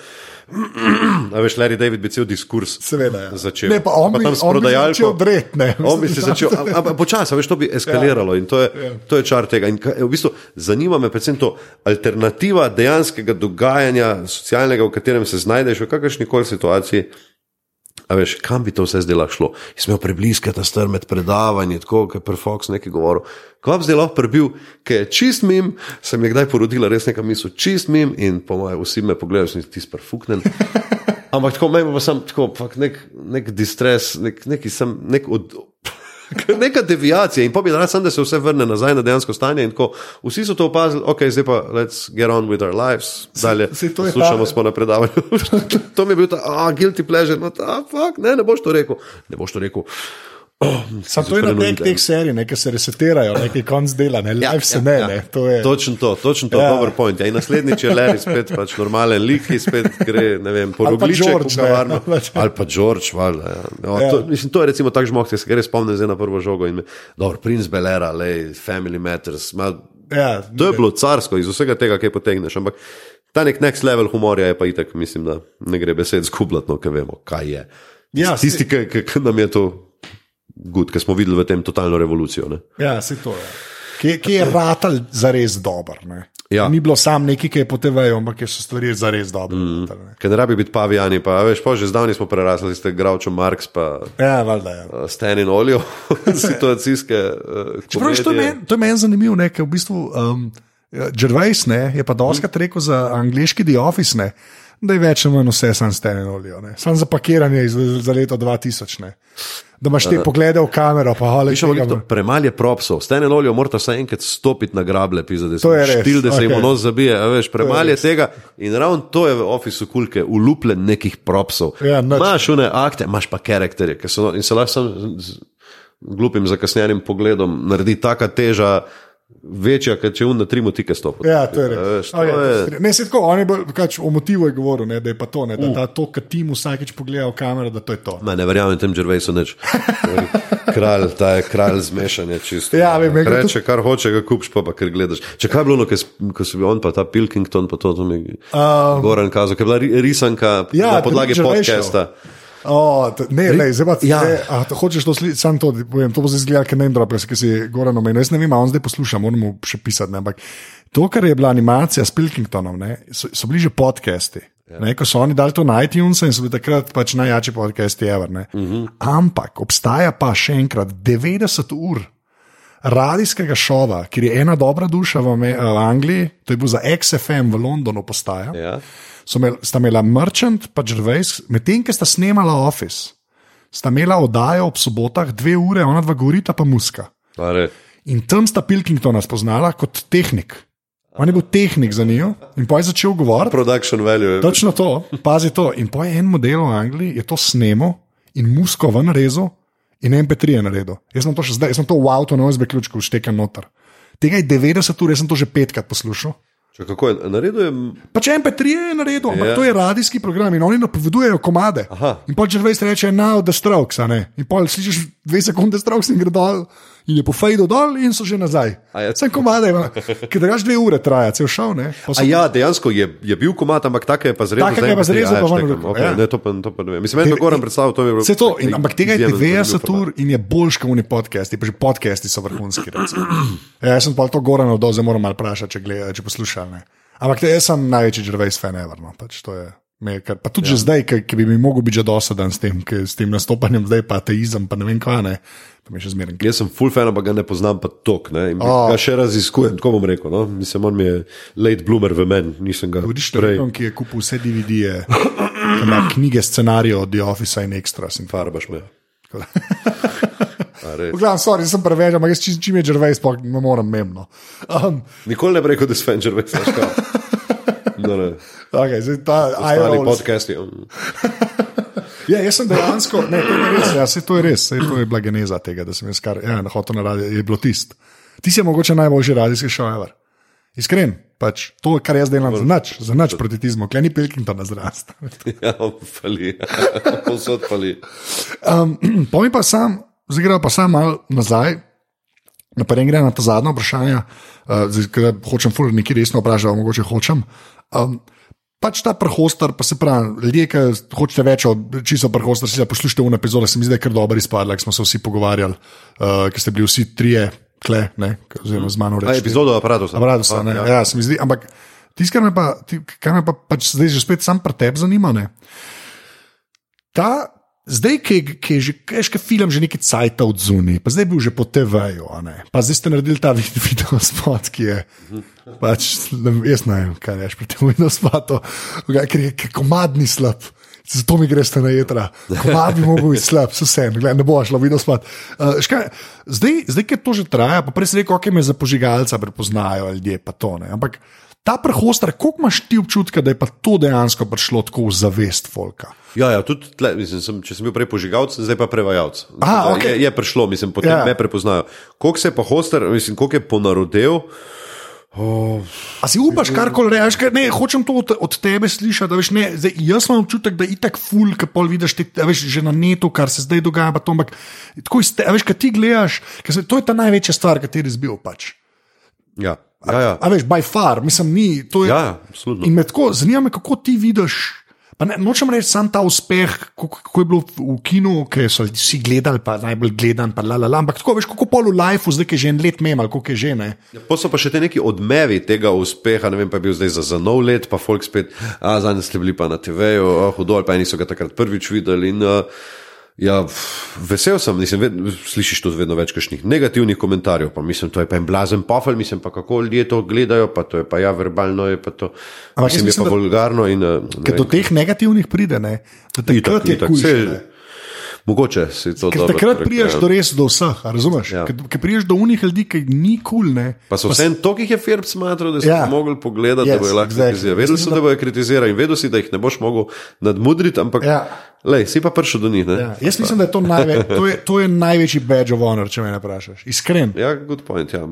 A veš, Larry David bi cel diskurs Seveda, ja. začel. Ne, pa on bi, on bi začel odret, ne. On bi se začel, ampak počasi, veš, to bi eskaliralo ja. in to je, ja. to je čar tega. In v bistvu zanima me predvsem to alternativa dejanskega dogajanja socialnega, v katerem se znajdeš v kakršni koli situaciji. A veš, kam bi to vse zdaj šlo? Smo prebliskali ta strm med predavanjem, tako kot je Prefox nekaj govoril. Bi zdaj lahko prebil, ker je čist mim, sem je kdaj porodila res neka misel, čist mim in po mojem vsi me pogledajo, sem ti sprfuknen. Ampak tako meni pa sem tako, nek, nek distres, nek, neki sem, nek od. Neka deviacija in pobi rad, da se vse vrne nazaj na dejansko stanje. Ko, vsi so to opazili, ok, zdaj pa let's get on with our lives, dalje se, se slušamo smo na predavanju. to mi je bil ta, ah, guilty pleasure, no, ta, fuck, ne, ne boš to rekel. Ne boš to rekel. Sam to je na nek teh serij, nekaj se resetirajo, nekaj konc dela, ne live ja, se ne. Ja, ne to je... Točno to, točno to, ja. dober point. Ja, in naslednjič je Larry spet pač normalen lik, ki spet gre, ne vem, po rogličku, kavarno. Ali pa George, valjda. Ja. No, ja. to, mislim, to je recimo tak žmoh, ki se gre spomne zdaj na prvo žogo in me, dobro, Prince Belera, lej, Family Matters, mal, ja, to je bilo carsko iz vsega tega, kaj potegneš, ampak ta nek next level humorja je pa itak, mislim, da ne gre besed zgubljati, no, ker vemo, kaj je. Ja, Tisti, ki nam je to gud, ki smo videli v tem totalno revolucijo. Ne? Ja, se to je. Kje, kje je ratal za res dober? Ja. Ni bilo sam neki, ki je potevajo, ampak so stvari za res dobre. Mm. Ker ne rabi biti pavijani, pa veš, pa že zdavni smo prerasli, ste Gravčo Marx, pa ja, valjda, ja. uh, Stan in Olio, situacijske. Uh, to je meni men zanimivo, ker v bistvu um, Gervais ne, je pa doskrat rekel za angliški The Office, ne, da je več ali manj vse sam Stan in Olio, sam za pakiranje iz, za leto 2000. Ne da imaš te poglede v kamero. Premalo je propsov, stene lolijo, moraš vsaj enkrat stopiti na grable, pisa, da se štil, da se jim okay. nos zabije. Premalo je tega in ravno to je v ofisu kulke, ulupljen nekih propsov. Ja, imaš une akte, imaš pa karakterje, ki so in se lahko sam glupim zakasnjenim pogledom naredi taka teža večja, kot če unna tri motike stopi. Ja, to je res. Je... Ne, se tako, on je bil, kač, o motivu je govoril, ne, da je pa to, ne, da, uh. da to, kar ti mu vsakeč pogleda v kamero, da to je to. Ma, ne verjamem tem Džervejsu neč. kralj, ta je kralj zmešanja čisto. Ja, vem. Reče, kar hoče, ga kupiš, pa, pa ker gledaš. Če kaj bilo, ko si bil on, pa ta Pilkington, pa to, to mi je um, Goran kazal, ker je bila risanka ja, na podlagi podcasta. Show. Oh, ne, ne, zdaj pa ti ja. hočeš to slišati, samo to, povem, to bo zdaj zgleda, ker ne vem, kaj si govoril. Jaz ne vem, on zdaj posluša, moramo še pisati. Ne, ampak to, kar je bila animacija s Pilkingtonom, ne, so, so bili že podcasti. Ja. Ne, ko so oni dali to na iTunes in so bili takrat pač najjači podcasti, ever. Uh mhm. -huh. Ampak obstaja pa še enkrat 90 ur. Radijskega šova, kjer je ena dobra duša v, v Angliji, to je bil za XFM v Londonu, postaja. Ja imel, sta imela Merchant, pa Gervais, medtem ko sta snemala Office, sta imela oddajo ob sobotah, dve ure, ona dva govorita, pa muska. Pare. In tam sta Pilkingtona spoznala kot tehnik. On je bil tehnik za njo in pa je začel govoriti. Production value. Točno to, pazi to. In po en model v Angliji je to snemo in musko ven rezal in MP3 je naredil. Jaz sem to še zdaj, jaz sem to v avtu na OSB ključku štekel noter. Tega je 90 ur, jaz sem to že petkrat poslušal. Če kako je naredil? Pa če MP3 je naredil, ampak yeah. to je radijski program in oni napovedujejo komade. Aha. In pa če veš, reče, now the strokes, in pa slišiš dve sekunde strokes in gre dol in je po fejdu dol in so že nazaj. Sem komade, ki da gaš dve ure traja, cel šel. So... Ja, dejansko je, je bil komad, ampak tako je pa zrezal. Tako je pa zrezal, pa vrnil. Okay, ja. Ne, to pa, to pa ne vem. Mislim, da je Goran predstavil, to je bilo. To, in, ampak tega je 90 ur in je boljš kot oni podcasti, pa že podcasti so vrhunski. ja, jaz sem pa to Goran oddal, zdaj moram malo vprašati, če, gleda, če poslušam. Ampak te, jaz sem največji Gervais fan ever. No, pač Me, kar, pa tudi ja. zdaj, ki, ki bi mi mogel biti že dosaden s tem, s tem nastopanjem, zdaj pa ateizem, pa ne vem kaj. Ne, Jaz sem full fan, pa ga ne poznam, pa tok. Ne, oh. Ga še raziskujem, tako bom rekel. No? Mislim, on mi je late bloomer v meni, nisem ga videl. Tudi človek, ki je kupil vse DVD-je, knjige, scenarije od The Office in Extras in farbaš me. Gledam, sorry, sem preveč, ampak jaz čim, čim je žrvej, sploh ne morem memno. Um, Nikoli ne bi rekel, da si Fenčer, veš, kaj. Ne. okay, zdaj ta Stari iRolls. podcasti. Ja, jaz sem dejansko, ne, to je res, ja, saj to je res, saj to je bila geneza tega, da sem jaz kar, ja, na hotel na radio, je bilo tist. Ti si mogoče najboljši radijski šov, ever. Iskren, pač to, kar jaz delam, za nič proti tizmu, kleni Pilkington zrast. Ja, pali. Vsod pali. Um, Povej pa sam, zdaj gremo pa sam malo nazaj. Naprej gre na ta zadnja vprašanja, uh, zdaj, hočem ful nekaj resno vprašati, mogoče hočem. Um, pač ta prehostar, pa se pravi, ljudje, ki hočete več od čisto prehostar, si poslušajte v epizode, se mi zdi, da je kar dobro izpadla, ker smo se vsi pogovarjali, uh, ker ste bili vsi trije, kle, ne, oziroma z mano reči. epizodo aparata. Aparatus, ne, ja. ja, se mi zdi, ampak tisto, kar me pa, ti- kar me pa pač zdaj že spet sam pri tebi zanima, ne. Ta, zdaj, ki, je- že kajški film, že nekaj cajt od zunaj, pa zdaj je bil že po TV-ju, pa zdaj ste naredili ta vid- video spot, ki je. Pač, jaz ne vem, kaj rečeš pri tem video spotu, ker je komadni slab. Zato mi greš na jedra, komad bi mogel biti slab, vse ne bo šlo, videl spad. Uh, škaj, zdaj, zdaj, ker to že traja, pa prej si rekel, kaj me za požigalca prepoznajo ljudje, pa to ne. Ampak ta prehostar, koliko imaš ti občutka, da je pa to dejansko prišlo tako v zavest folka? Ja, ja, tudi tle, mislim, sem, če sem bil prej požigalec, zdaj pa prevajalec. Aha, okej. je, je prišlo, mislim, potem Ja. ja. me prepoznajo. Koliko se je pa hoster, mislim, koliko je ponarodel. Oh, A si upaš karkoli reči, ker ne, hočem to od, od tebe slišati. Veš, ne, zdaj, jaz imam občutek, da je itak ful, ki pol vidiš te, veš, že na netu, kar se zdaj dogaja. To, ampak tako iz te, a veš, kaj ti gledaš, se, to je ta največja stvar, kateri zbil pač. ja, ja, ja. A veš, by far, mislim, ni. to je- Ja, absolutno. In me tako zanima, me, kako ti vidiš. Pa ne, nočem reči, sam ta uspeh, kako, kako je bilo v kinu, ki so vsi gledali, pa najbolj gledan, pa la la la. Ampak tako veš, kako pol v lifeu, zdaj je že en let mem, ali koliko je že ne. Pa so pa še te neki odmevi tega uspeha, ne vem, pa je bil zdaj za, za nov let, pa folk spet, a zadnji ste bili pa na TV-ju, oh, hudo, ali pa eni so ga takrat prvič videli. In, uh, ja, vesel sem, mislim, ved, slišiš tudi vedno več kakšnih negativnih komentarjev, pa mislim, to je pa en blazen pofel, mislim pa kako ljudje to gledajo, pa to je pa ja, verbalno je pa to. Ampak jaz mislim, je mislim, pa da- vulgarno in. uh, ne Ker do teh negativnih pride, ne? da Itak, takrat je itak, kul. saj- Mogoče si to Ker dobro takrat priješ do res do vseh, razumeš? Ja. Ker, priješ do unih ljudi, ki ni kul. Cool, Pa so vse toliko jih je firm smatrali, da so Ja. mogli pogledati, Yes, da bojo lahko exactly. kritizirali. So, mislim, da bojo kritizirali in vedel si, da jih ne boš mogel nadmudriti, ampak Ja. lej, si pa prišel do njih. Ne? Ja, jaz mislim, da je to, najve, to, je, to je največji badge of honor, če me vprašaš. Iskren. Ja, good point. Ja.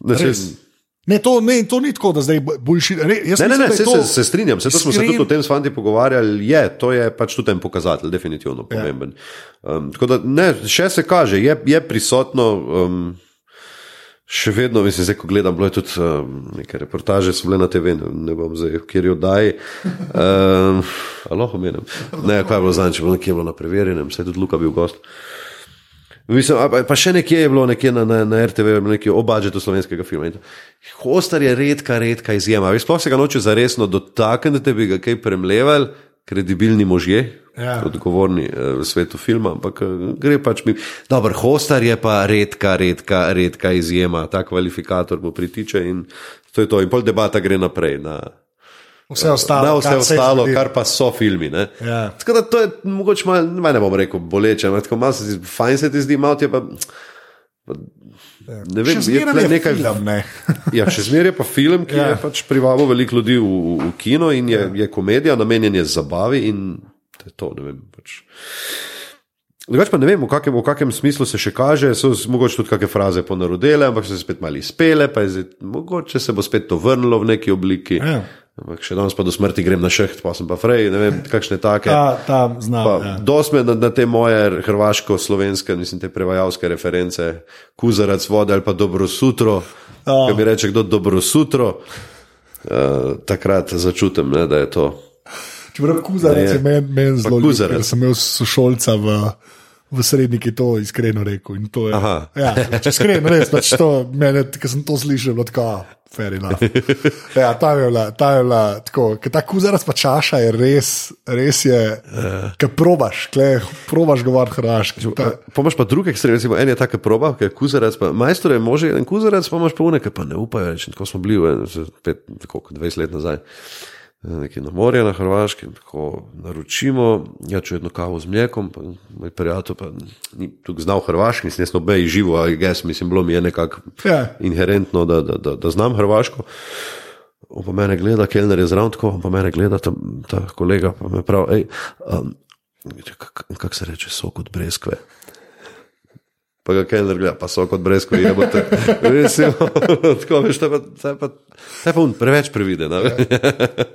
Ne, se, Res. Ne, to, ne, to ni tako, da zdaj boljši. Ne, ne, ne je se, to- se, se strinjam, se, to smo se iskren- tudi o tem s fanti pogovarjali. Je, to je pač tudi en pokazatelj, definitivno pomemben. Um, tako da ne, še se kaže, je, je prisotno. Um, Še vedno, mislim, zdaj, ko gledam, bilo je tudi um, neke reportaže, so bile na TV, ne, ne bom zdaj, kjer jo daj. Um, lahko menim. Ne, kaj je bilo zadnjič, bilo nekje bilo na preverjenem, saj tudi Luka bil gost. Mislim, a pa- pa še nekje je bilo, nekje na, na, na RTV, nekje o budžetu slovenskega filma. Hostar je redka, redka izjema. Veš, sploh se ga noče zaresno dotakniti, da bi ga kaj premleval, kredibilni možje, Ja. odgovorni eh, v svetu filma, ampak eh, gre pač mi. Dober, hostar je pa redka, redka, redka izjema, ta kvalifikator mu pritiče in to je to. In pol debata gre naprej na, Vse ostalo, na vse kar ostalo, kar pa so filmi. Ne? Ja. Tako da to je mogoče malo, ne, bom rekel boleče, ampak malo se ti zdi, fajn se ti zdi, malo ti je pa. pa Ne vem, je je nekaj. film, ne. Ja, še zmeraj je pa film, ki Ja. ja. je pač privabil veliko ljudi v, v kino in je, je komedija, namenjen je zabavi in to je to. Vem, pač. Drugač pa ne vem, v kakem, v kakem smislu se še kaže, so mogoče tudi kakšne fraze ponarodele, ampak so se spet malo izpele, pa je zdaj, mogoče se bo spet to vrnilo v neki obliki. Ja. Ampak še danes pa do smrti grem na šeht, pa sem pa frej, ne vem, kakšne take. Ta, ta zna. Pa, Ja. Dost me na, na te moje hrvaško-slovenske, mislim, te prevajalske reference, kuzarac vode ali pa dobro sutro. Ja. Kaj mi reče, kdo dobro sutro, uh, takrat začutim, ne, da je to. Čeprav kuzarec je meni men zelo ljub, ker sem imel sošolca v, v srednji, ki je to iskreno rekel. to Je, Aha. ja, pač iskreno, res, pač to, mene, ki sem to slišal, bilo tako, "Ah, fair enough. Ja, ta je bila, ta je bila tako, ker ta kuzarac pa čaša je res, res je, ker probaš, kle, probaš govoriti hrvaški. Ta- Pomaž pa druge ekstreme, recimo, en je tako proba, ki je kuzarac, pa majstor je može, en kuzarac, pa imaš pa une, ki pa ne upajo reči. Tako smo bili, pet, koliko, 20 let nazaj. Nekaj na morje na Hrvaškem, tako naročimo, ja, če jedno kavo z mlekom, pa moj prijatelj pa ni tukaj znal Hrvaški, mislim, jaz sem obej živo, ali ges, mislim, bilo mi je nekako Ja. inherentno, da, da, da, da znam Hrvaško. On pa mene gleda, Kelner je zraven tako, on pa mene gleda, ta, ta kolega pa me pravi, hej, um, kako kak se reče, sok od breskve. Pa ga Kelner gleda, pa sok od breskve, je bo te. Res je, tako veš, to je pa, to je pa, to je pa preveč previden. a veš.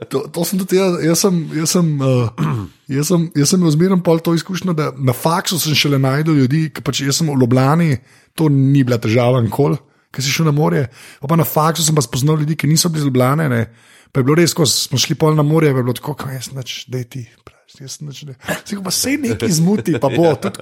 To, to sem tudi jaz, jaz sem, jaz sem, uh, jaz sem, jaz sem imel zmerno pol to izkušnjo, da na faksu sem šele najdel ljudi, ki pač jaz sem v Ljubljani, to ni bila težava nikoli, ker si šel na morje. Pa, pa na faksu sem pa spoznal ljudi, ki niso bili iz Ljubljane, ne. pa je bilo res, ko smo šli pol na morje, je bilo tako, kaj jaz neč, da ti. Jaz nič ne. Saj, pa se nekaj zmuti, pa bo, tudi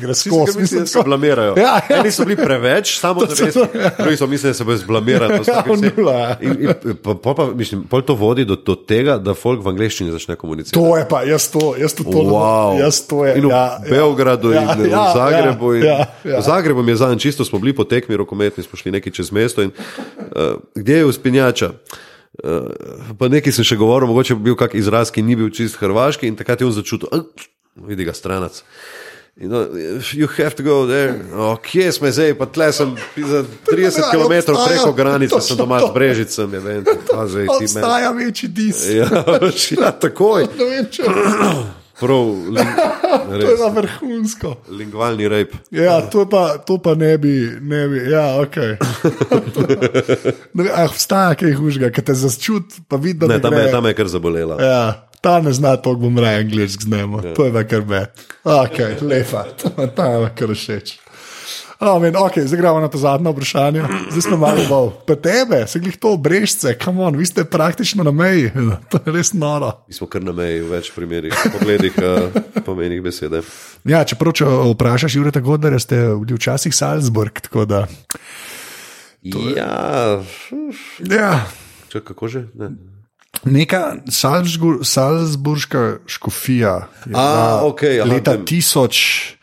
gre skozi. Mislim, da se blamirajo. Ja, ja. Eni so bili preveč, samo da so- bi drugi so mislili, da se bo zblamiral. Ja, nula. In, in, pa, pa, pa, mislim, pol to vodi do, do tega, da folk v angleščini začne komunicirati. To je pa, jaz to, jaz to, to Wow. jaz to je. in v ja, Beogradu, ja, in v ja, Zagrebu. in- Ja, ja, V Zagrebu je zadnjič čisto, smo bili po tekmi rokometni, smo šli nekaj čez mesto. In, uh, kde je uspinjača? Uh, pa nekaj sem še govoril, mogoče bi bil kak izraz, ki ni bil čist hrvaški, in takrat je on začutil, "Ah, vidi ga stranac. In on, you have to go there. Oh, kje smo zdaj? Pa tle sem za 30 Ja, km preko granice, sem doma z Brežicem. Je, vem, pa zdaj ti meni. Obstaja večji dis. Ja, ja, takoj. Prav, ling, to je pa vrhunsko. lingvalni rejp. Ja, to pa, to pa ne bi, ne bi, ja, ok. Obstaja kaj hujšega, ki te začuti, pa vidi, da Ne, ne tam gre. je, tam je kar zabolela. Ja, ta ne zna to, bom raje angliški znemo. Ja. To je pa kar me. Ok, lepa, ta je pa kar všeč. Oh, man, okay, zdaj gremo na to zadnje vprašanje. Zdaj smo malo bolj. Pa tebe, se glih to obrežce, kam on, vi ste praktično na meji. To je res noro. Mi smo kar na meji v več primerih, pogledih, uh, pomenih besede. Ja, čeprav, če vprašaš Jureta Godara, ste bili včasih Salzburg. tako Da, Ja, ja, če, kako že? Ne. neka Salzburg, Salzburška škofija. A, bila okej, aha, leta. 1000,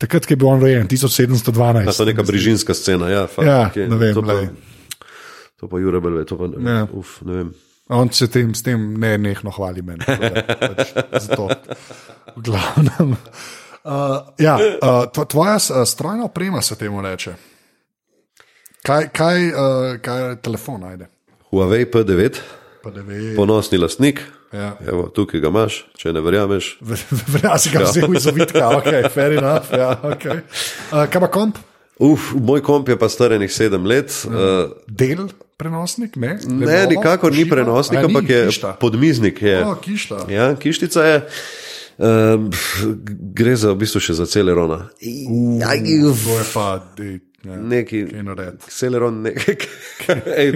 takrat, ko je bil on rojen, 1712. A to je neka brižinska scena. Ja, fakt, Ja, ne vem, To pa, glej. to pa Jure Belve, to pa ne, Ja. uf, ne vem. On se tem, s tem ne nehno hvali meni. Pač, zato, v glavnem. Uh, ja, uh, tvo- tvoja uh, strojna oprema se temu reče. Kaj, kaj, uh, kaj telefon najde? Huawei P9, Pa ne ve. ponosni lastnik. Ja. Evo, tukaj ga imaš, če ne verjameš. Verjamem, si ga vzel iz ovitka, ok, fair enough. Ja, okay. uh, kaj pa komp? Uf, moj komp je pa star enih sedem let. Uh, Del prenosnik? Ne, ne, Lenovo? nikakor ni prenosnik, A, ni? ampak je Kišta? podmiznik. Je. O, kišta. Ja, kištica je. Um, gre za v bistvu še za celerona. To je pa, dej, ja, Neki. Celeron, nekaj,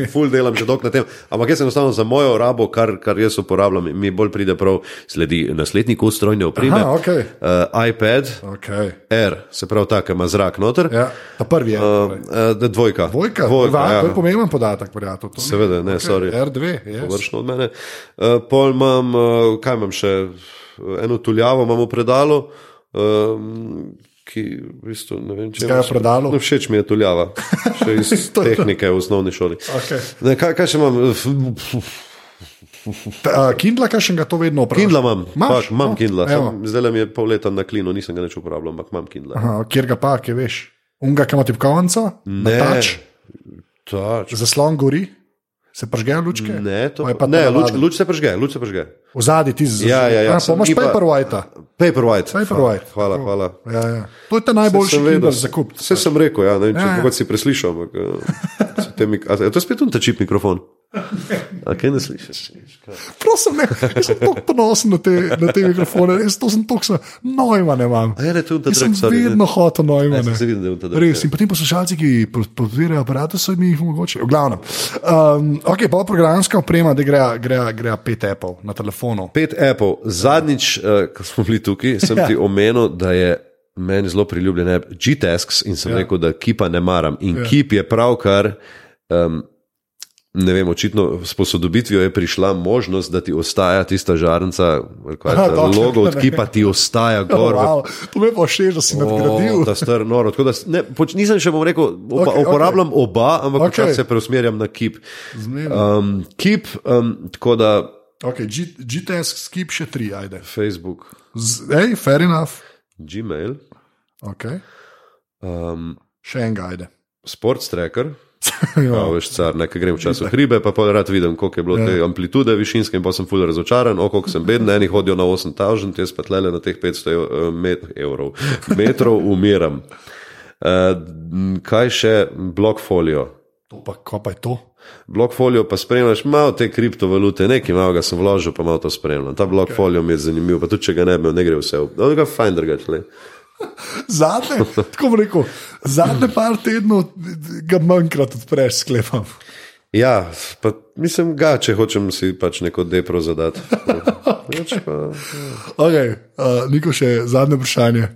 full delam že dolgo na tem. Ampak jaz enostavno za mojo rabo, kar, kar jaz uporabljam, mi bolj pride prav, sledi naslednji kos strojne opreme. Aha, okej. uh, iPad Okay. Air, se pravi, ta, ki ima zrak noter. Ja, ta prvi je. Uh, uh, dvojka. Dvojka, dvojka Dva, ja. to je pomemben podatek, ni- Seveda, ne, Okej, sorry. R2, yes. Vršno od mene. Uh, pol imam, uh, kaj imam še, eno tuljavo imam v predalu. Um, Ki, v bistvu, ne vem, če Zakaj v predalu? No, všeč mi je tuljava, še iz To je tehnike v osnovni šoli. Okej. Ne, kaj, kaj še imam? Ta, uh, Kindla, kaj še ga to vedno uporabljaš? Kindla imam? Fak, imam No, Kindla. Zdaj mi je pol leta na klinu, nisem ga več uporabljal, ampak imam Kindla. Aha, kjer ga pa, ki veš? Unga, ki ima tipkovnico, Ne. tač, Tač. zaslon gori, se pažgejo lučke. Ne, to, Pa je pa ne luč, luč se prežge, luč se prežge. V zadnji ti z Ja, ja, ja, A, sem- pa imaš ni pa- Paperwhite. Paperwhite. Paperwhite. Hvala, hvala. Ja, ja. To je ta najboljši vedel, za kup. Vse sem rekel, ja, ne vem, če Ja, ja. si preslišal. Ampak, uh, se te mik- a, je to spet un ta čip mikrofon. A kaj ne slišiš? Prosim, ne, jaz sem tako ponosen na te, na te mikrofone, res to sem tako nojman imam. A ja, ne, to je ta Jaz sem sorry. ne. vedno hotel Ja, nojman. sem se videl, da je drag. Res, in potem poslušalci, ki podpirajo aparate, so mi jih mogoče. V glavnem. Um, ok, pa programska oprema, da gre, gre, gre pet Apple na telefonu. Pet Apple. Zadnjič, uh, ko smo bili tukaj, sem Ja. ti omenil, da je meni zelo priljubljen G-Tasks in sem Ja. ja. rekel, da kipa ne maram. In Ja. ja. kip je pravkar. Um, Ne vem, očitno s posodobitvijo je prišla možnost, da ti ostaja tista žarnica, logo od kipa, ti ostaja Oh, gor. v wow, to me pa všeč, da si nadgradil. O, ta star noro. Tako da Ne, poč, nisem še bom rekel, Okej, okay, uporabljam okay. oba, ampak okay. se preusmerjam na kip. Um, kip, um, tako da Okay, GTS skip še tri, ajde. Facebook, ej, fair enough. Gmail, Okay. um, Še en ajde. Sports Tracker. Ja. Veš, car, nekaj grem včasih v hribe, pa pa rad vidim, koliko je bilo ja. te amplitude višinske in pa sem fully razočaran, o koliko sem beden, eni hodijo na 8000, jaz pa tlele na teh 500 ev, eh, met, evrov, metrov umiram. Uh, kaj še, blokfolio. To pa, ko pa je to? Blokfolio pa spremljaš malo te kriptovalute, nekaj malega sem vložil, pa malo to spremljam. Ta blokfolio mi je zanimiv, pa tudi če ga ne bi, imel, ne gre vse. No, ga fajn drugače. Zadnje, tako bom rekel, zadnje par tednov ga manjkrat odpreš, sklepam. Ja, pa mislim ga, če hočem si pač neko depro zadati. Drugače pa, Okay, uh, Niko, še zadnje vprašanje,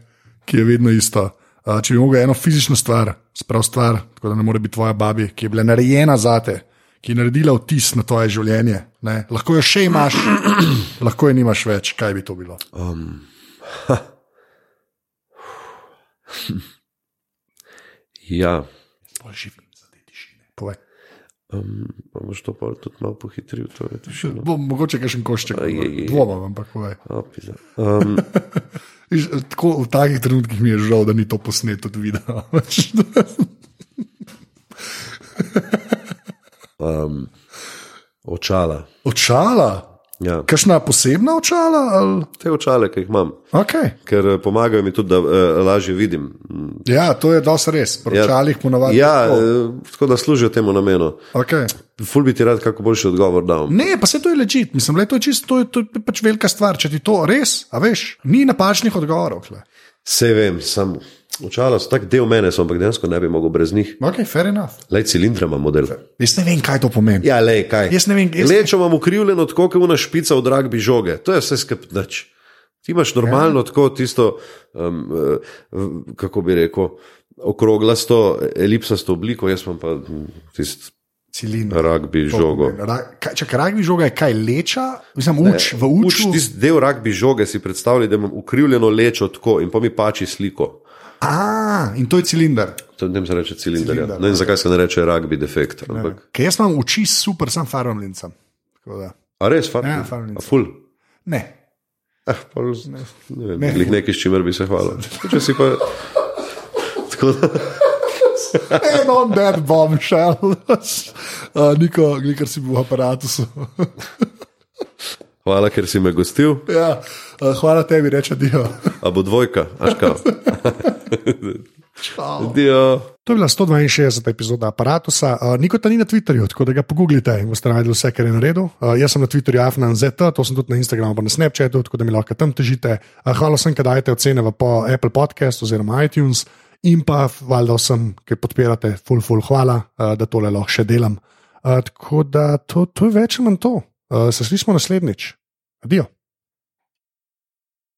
ki je vedno isto. Uh, če bi mogel eno fizično stvar, sprav stvar, tako da ne more biti tvoja babi, ki je bila narejena za te, ki je naredila vtis na tvoje življenje, ne? lahko jo še imaš, lahko je nimaš več, kaj bi to bilo? um, ja, Pol živim za te tišine. Povej. um, pa boš to pa tudi malo pohitril. To je tišino. Bo, mogoče še en košček, dvomam, ampak povej. A, pizda. um, Tako, v takih trenutkih mi je žal, da ni to posneto od videa. um, očala. Očala, Ja. kakšna posebna očala? Ali? Te očale, ki jih imam, Okay. ker eh, pomagajo mi tudi, da uh, lažje vidim. Ja, to je dosti res. Pri Ja. očalih ponavadi. Ja, tako. eh, tako da služijo temu namenu. Okay. Ful bi ti rad kako boljši odgovor dal. Ne, pa se to je ležit. Mislim, je to čisto, to je, to je pač velika stvar. Če ti to res, a veš, ni napačnih odgovorov. Tle. Vse vem, sam očala so tak del mene, so, ampak dejansko ne bi mogel brez njih. Ok, fair enough. Lej cilindra imam model. Jaz ne vem, kaj to pomeni. Ja, lej, kaj. Jaz ne vem, jaz- Lečo imam ukrivljeno tako, kot una špica od ragbi žoge. To je vse skepnač. Ti imaš normalno tako tisto, um, kako bi rekel, okroglasto, elipsasto obliko, jaz imam pa tisto Cilindr. ragbi žogo. Če ragbi žoga je kaj leča, mislim, uč, v Uč, uču. tisti del ragbi žoge si predstavljaj, da imam ukrivljeno lečo tako in pa mi pači sliko. A, in to je cilindr. To ne se reče cilinder. Cilinder, Ja. Ne vem, zakaj se ne reče rugby defekt. Ker jaz imam oči super, sem farmlincem. a res, fakt? Ja, a ful. Ne. Eh, pol, ne, ne vem, Ne. ne. nekaj, s čimer bi se hvalil. Če si pa. Tako da, En on that bombshell. uh, Niko, ker si bil v aparatu. hvala, ker si me gostil. ja, uh, hvala tebi, reče Dio. A bo dvojka, aška. Dio. To je bila 162. epizoda aparata. Uh, Niko ta ni na Twitterju, tako da ga pogooglite in boste najdli vse, kar je naredil. Uh, jaz sem na Twitterju afnanzet, to sem tudi na Instagramu, pa na Snapchatu, tako da mi lahko tam težite. Uh, hvala vsem, ki dajete ocene v po Apple Podcast oziroma iTunes in pa valjda vsem, ki podpirate, full, full, hvala, uh, da tole lahko še delam. Uh, tako da to, to je več ali manj to. Uh, se slišimo naslednjič. Adijo.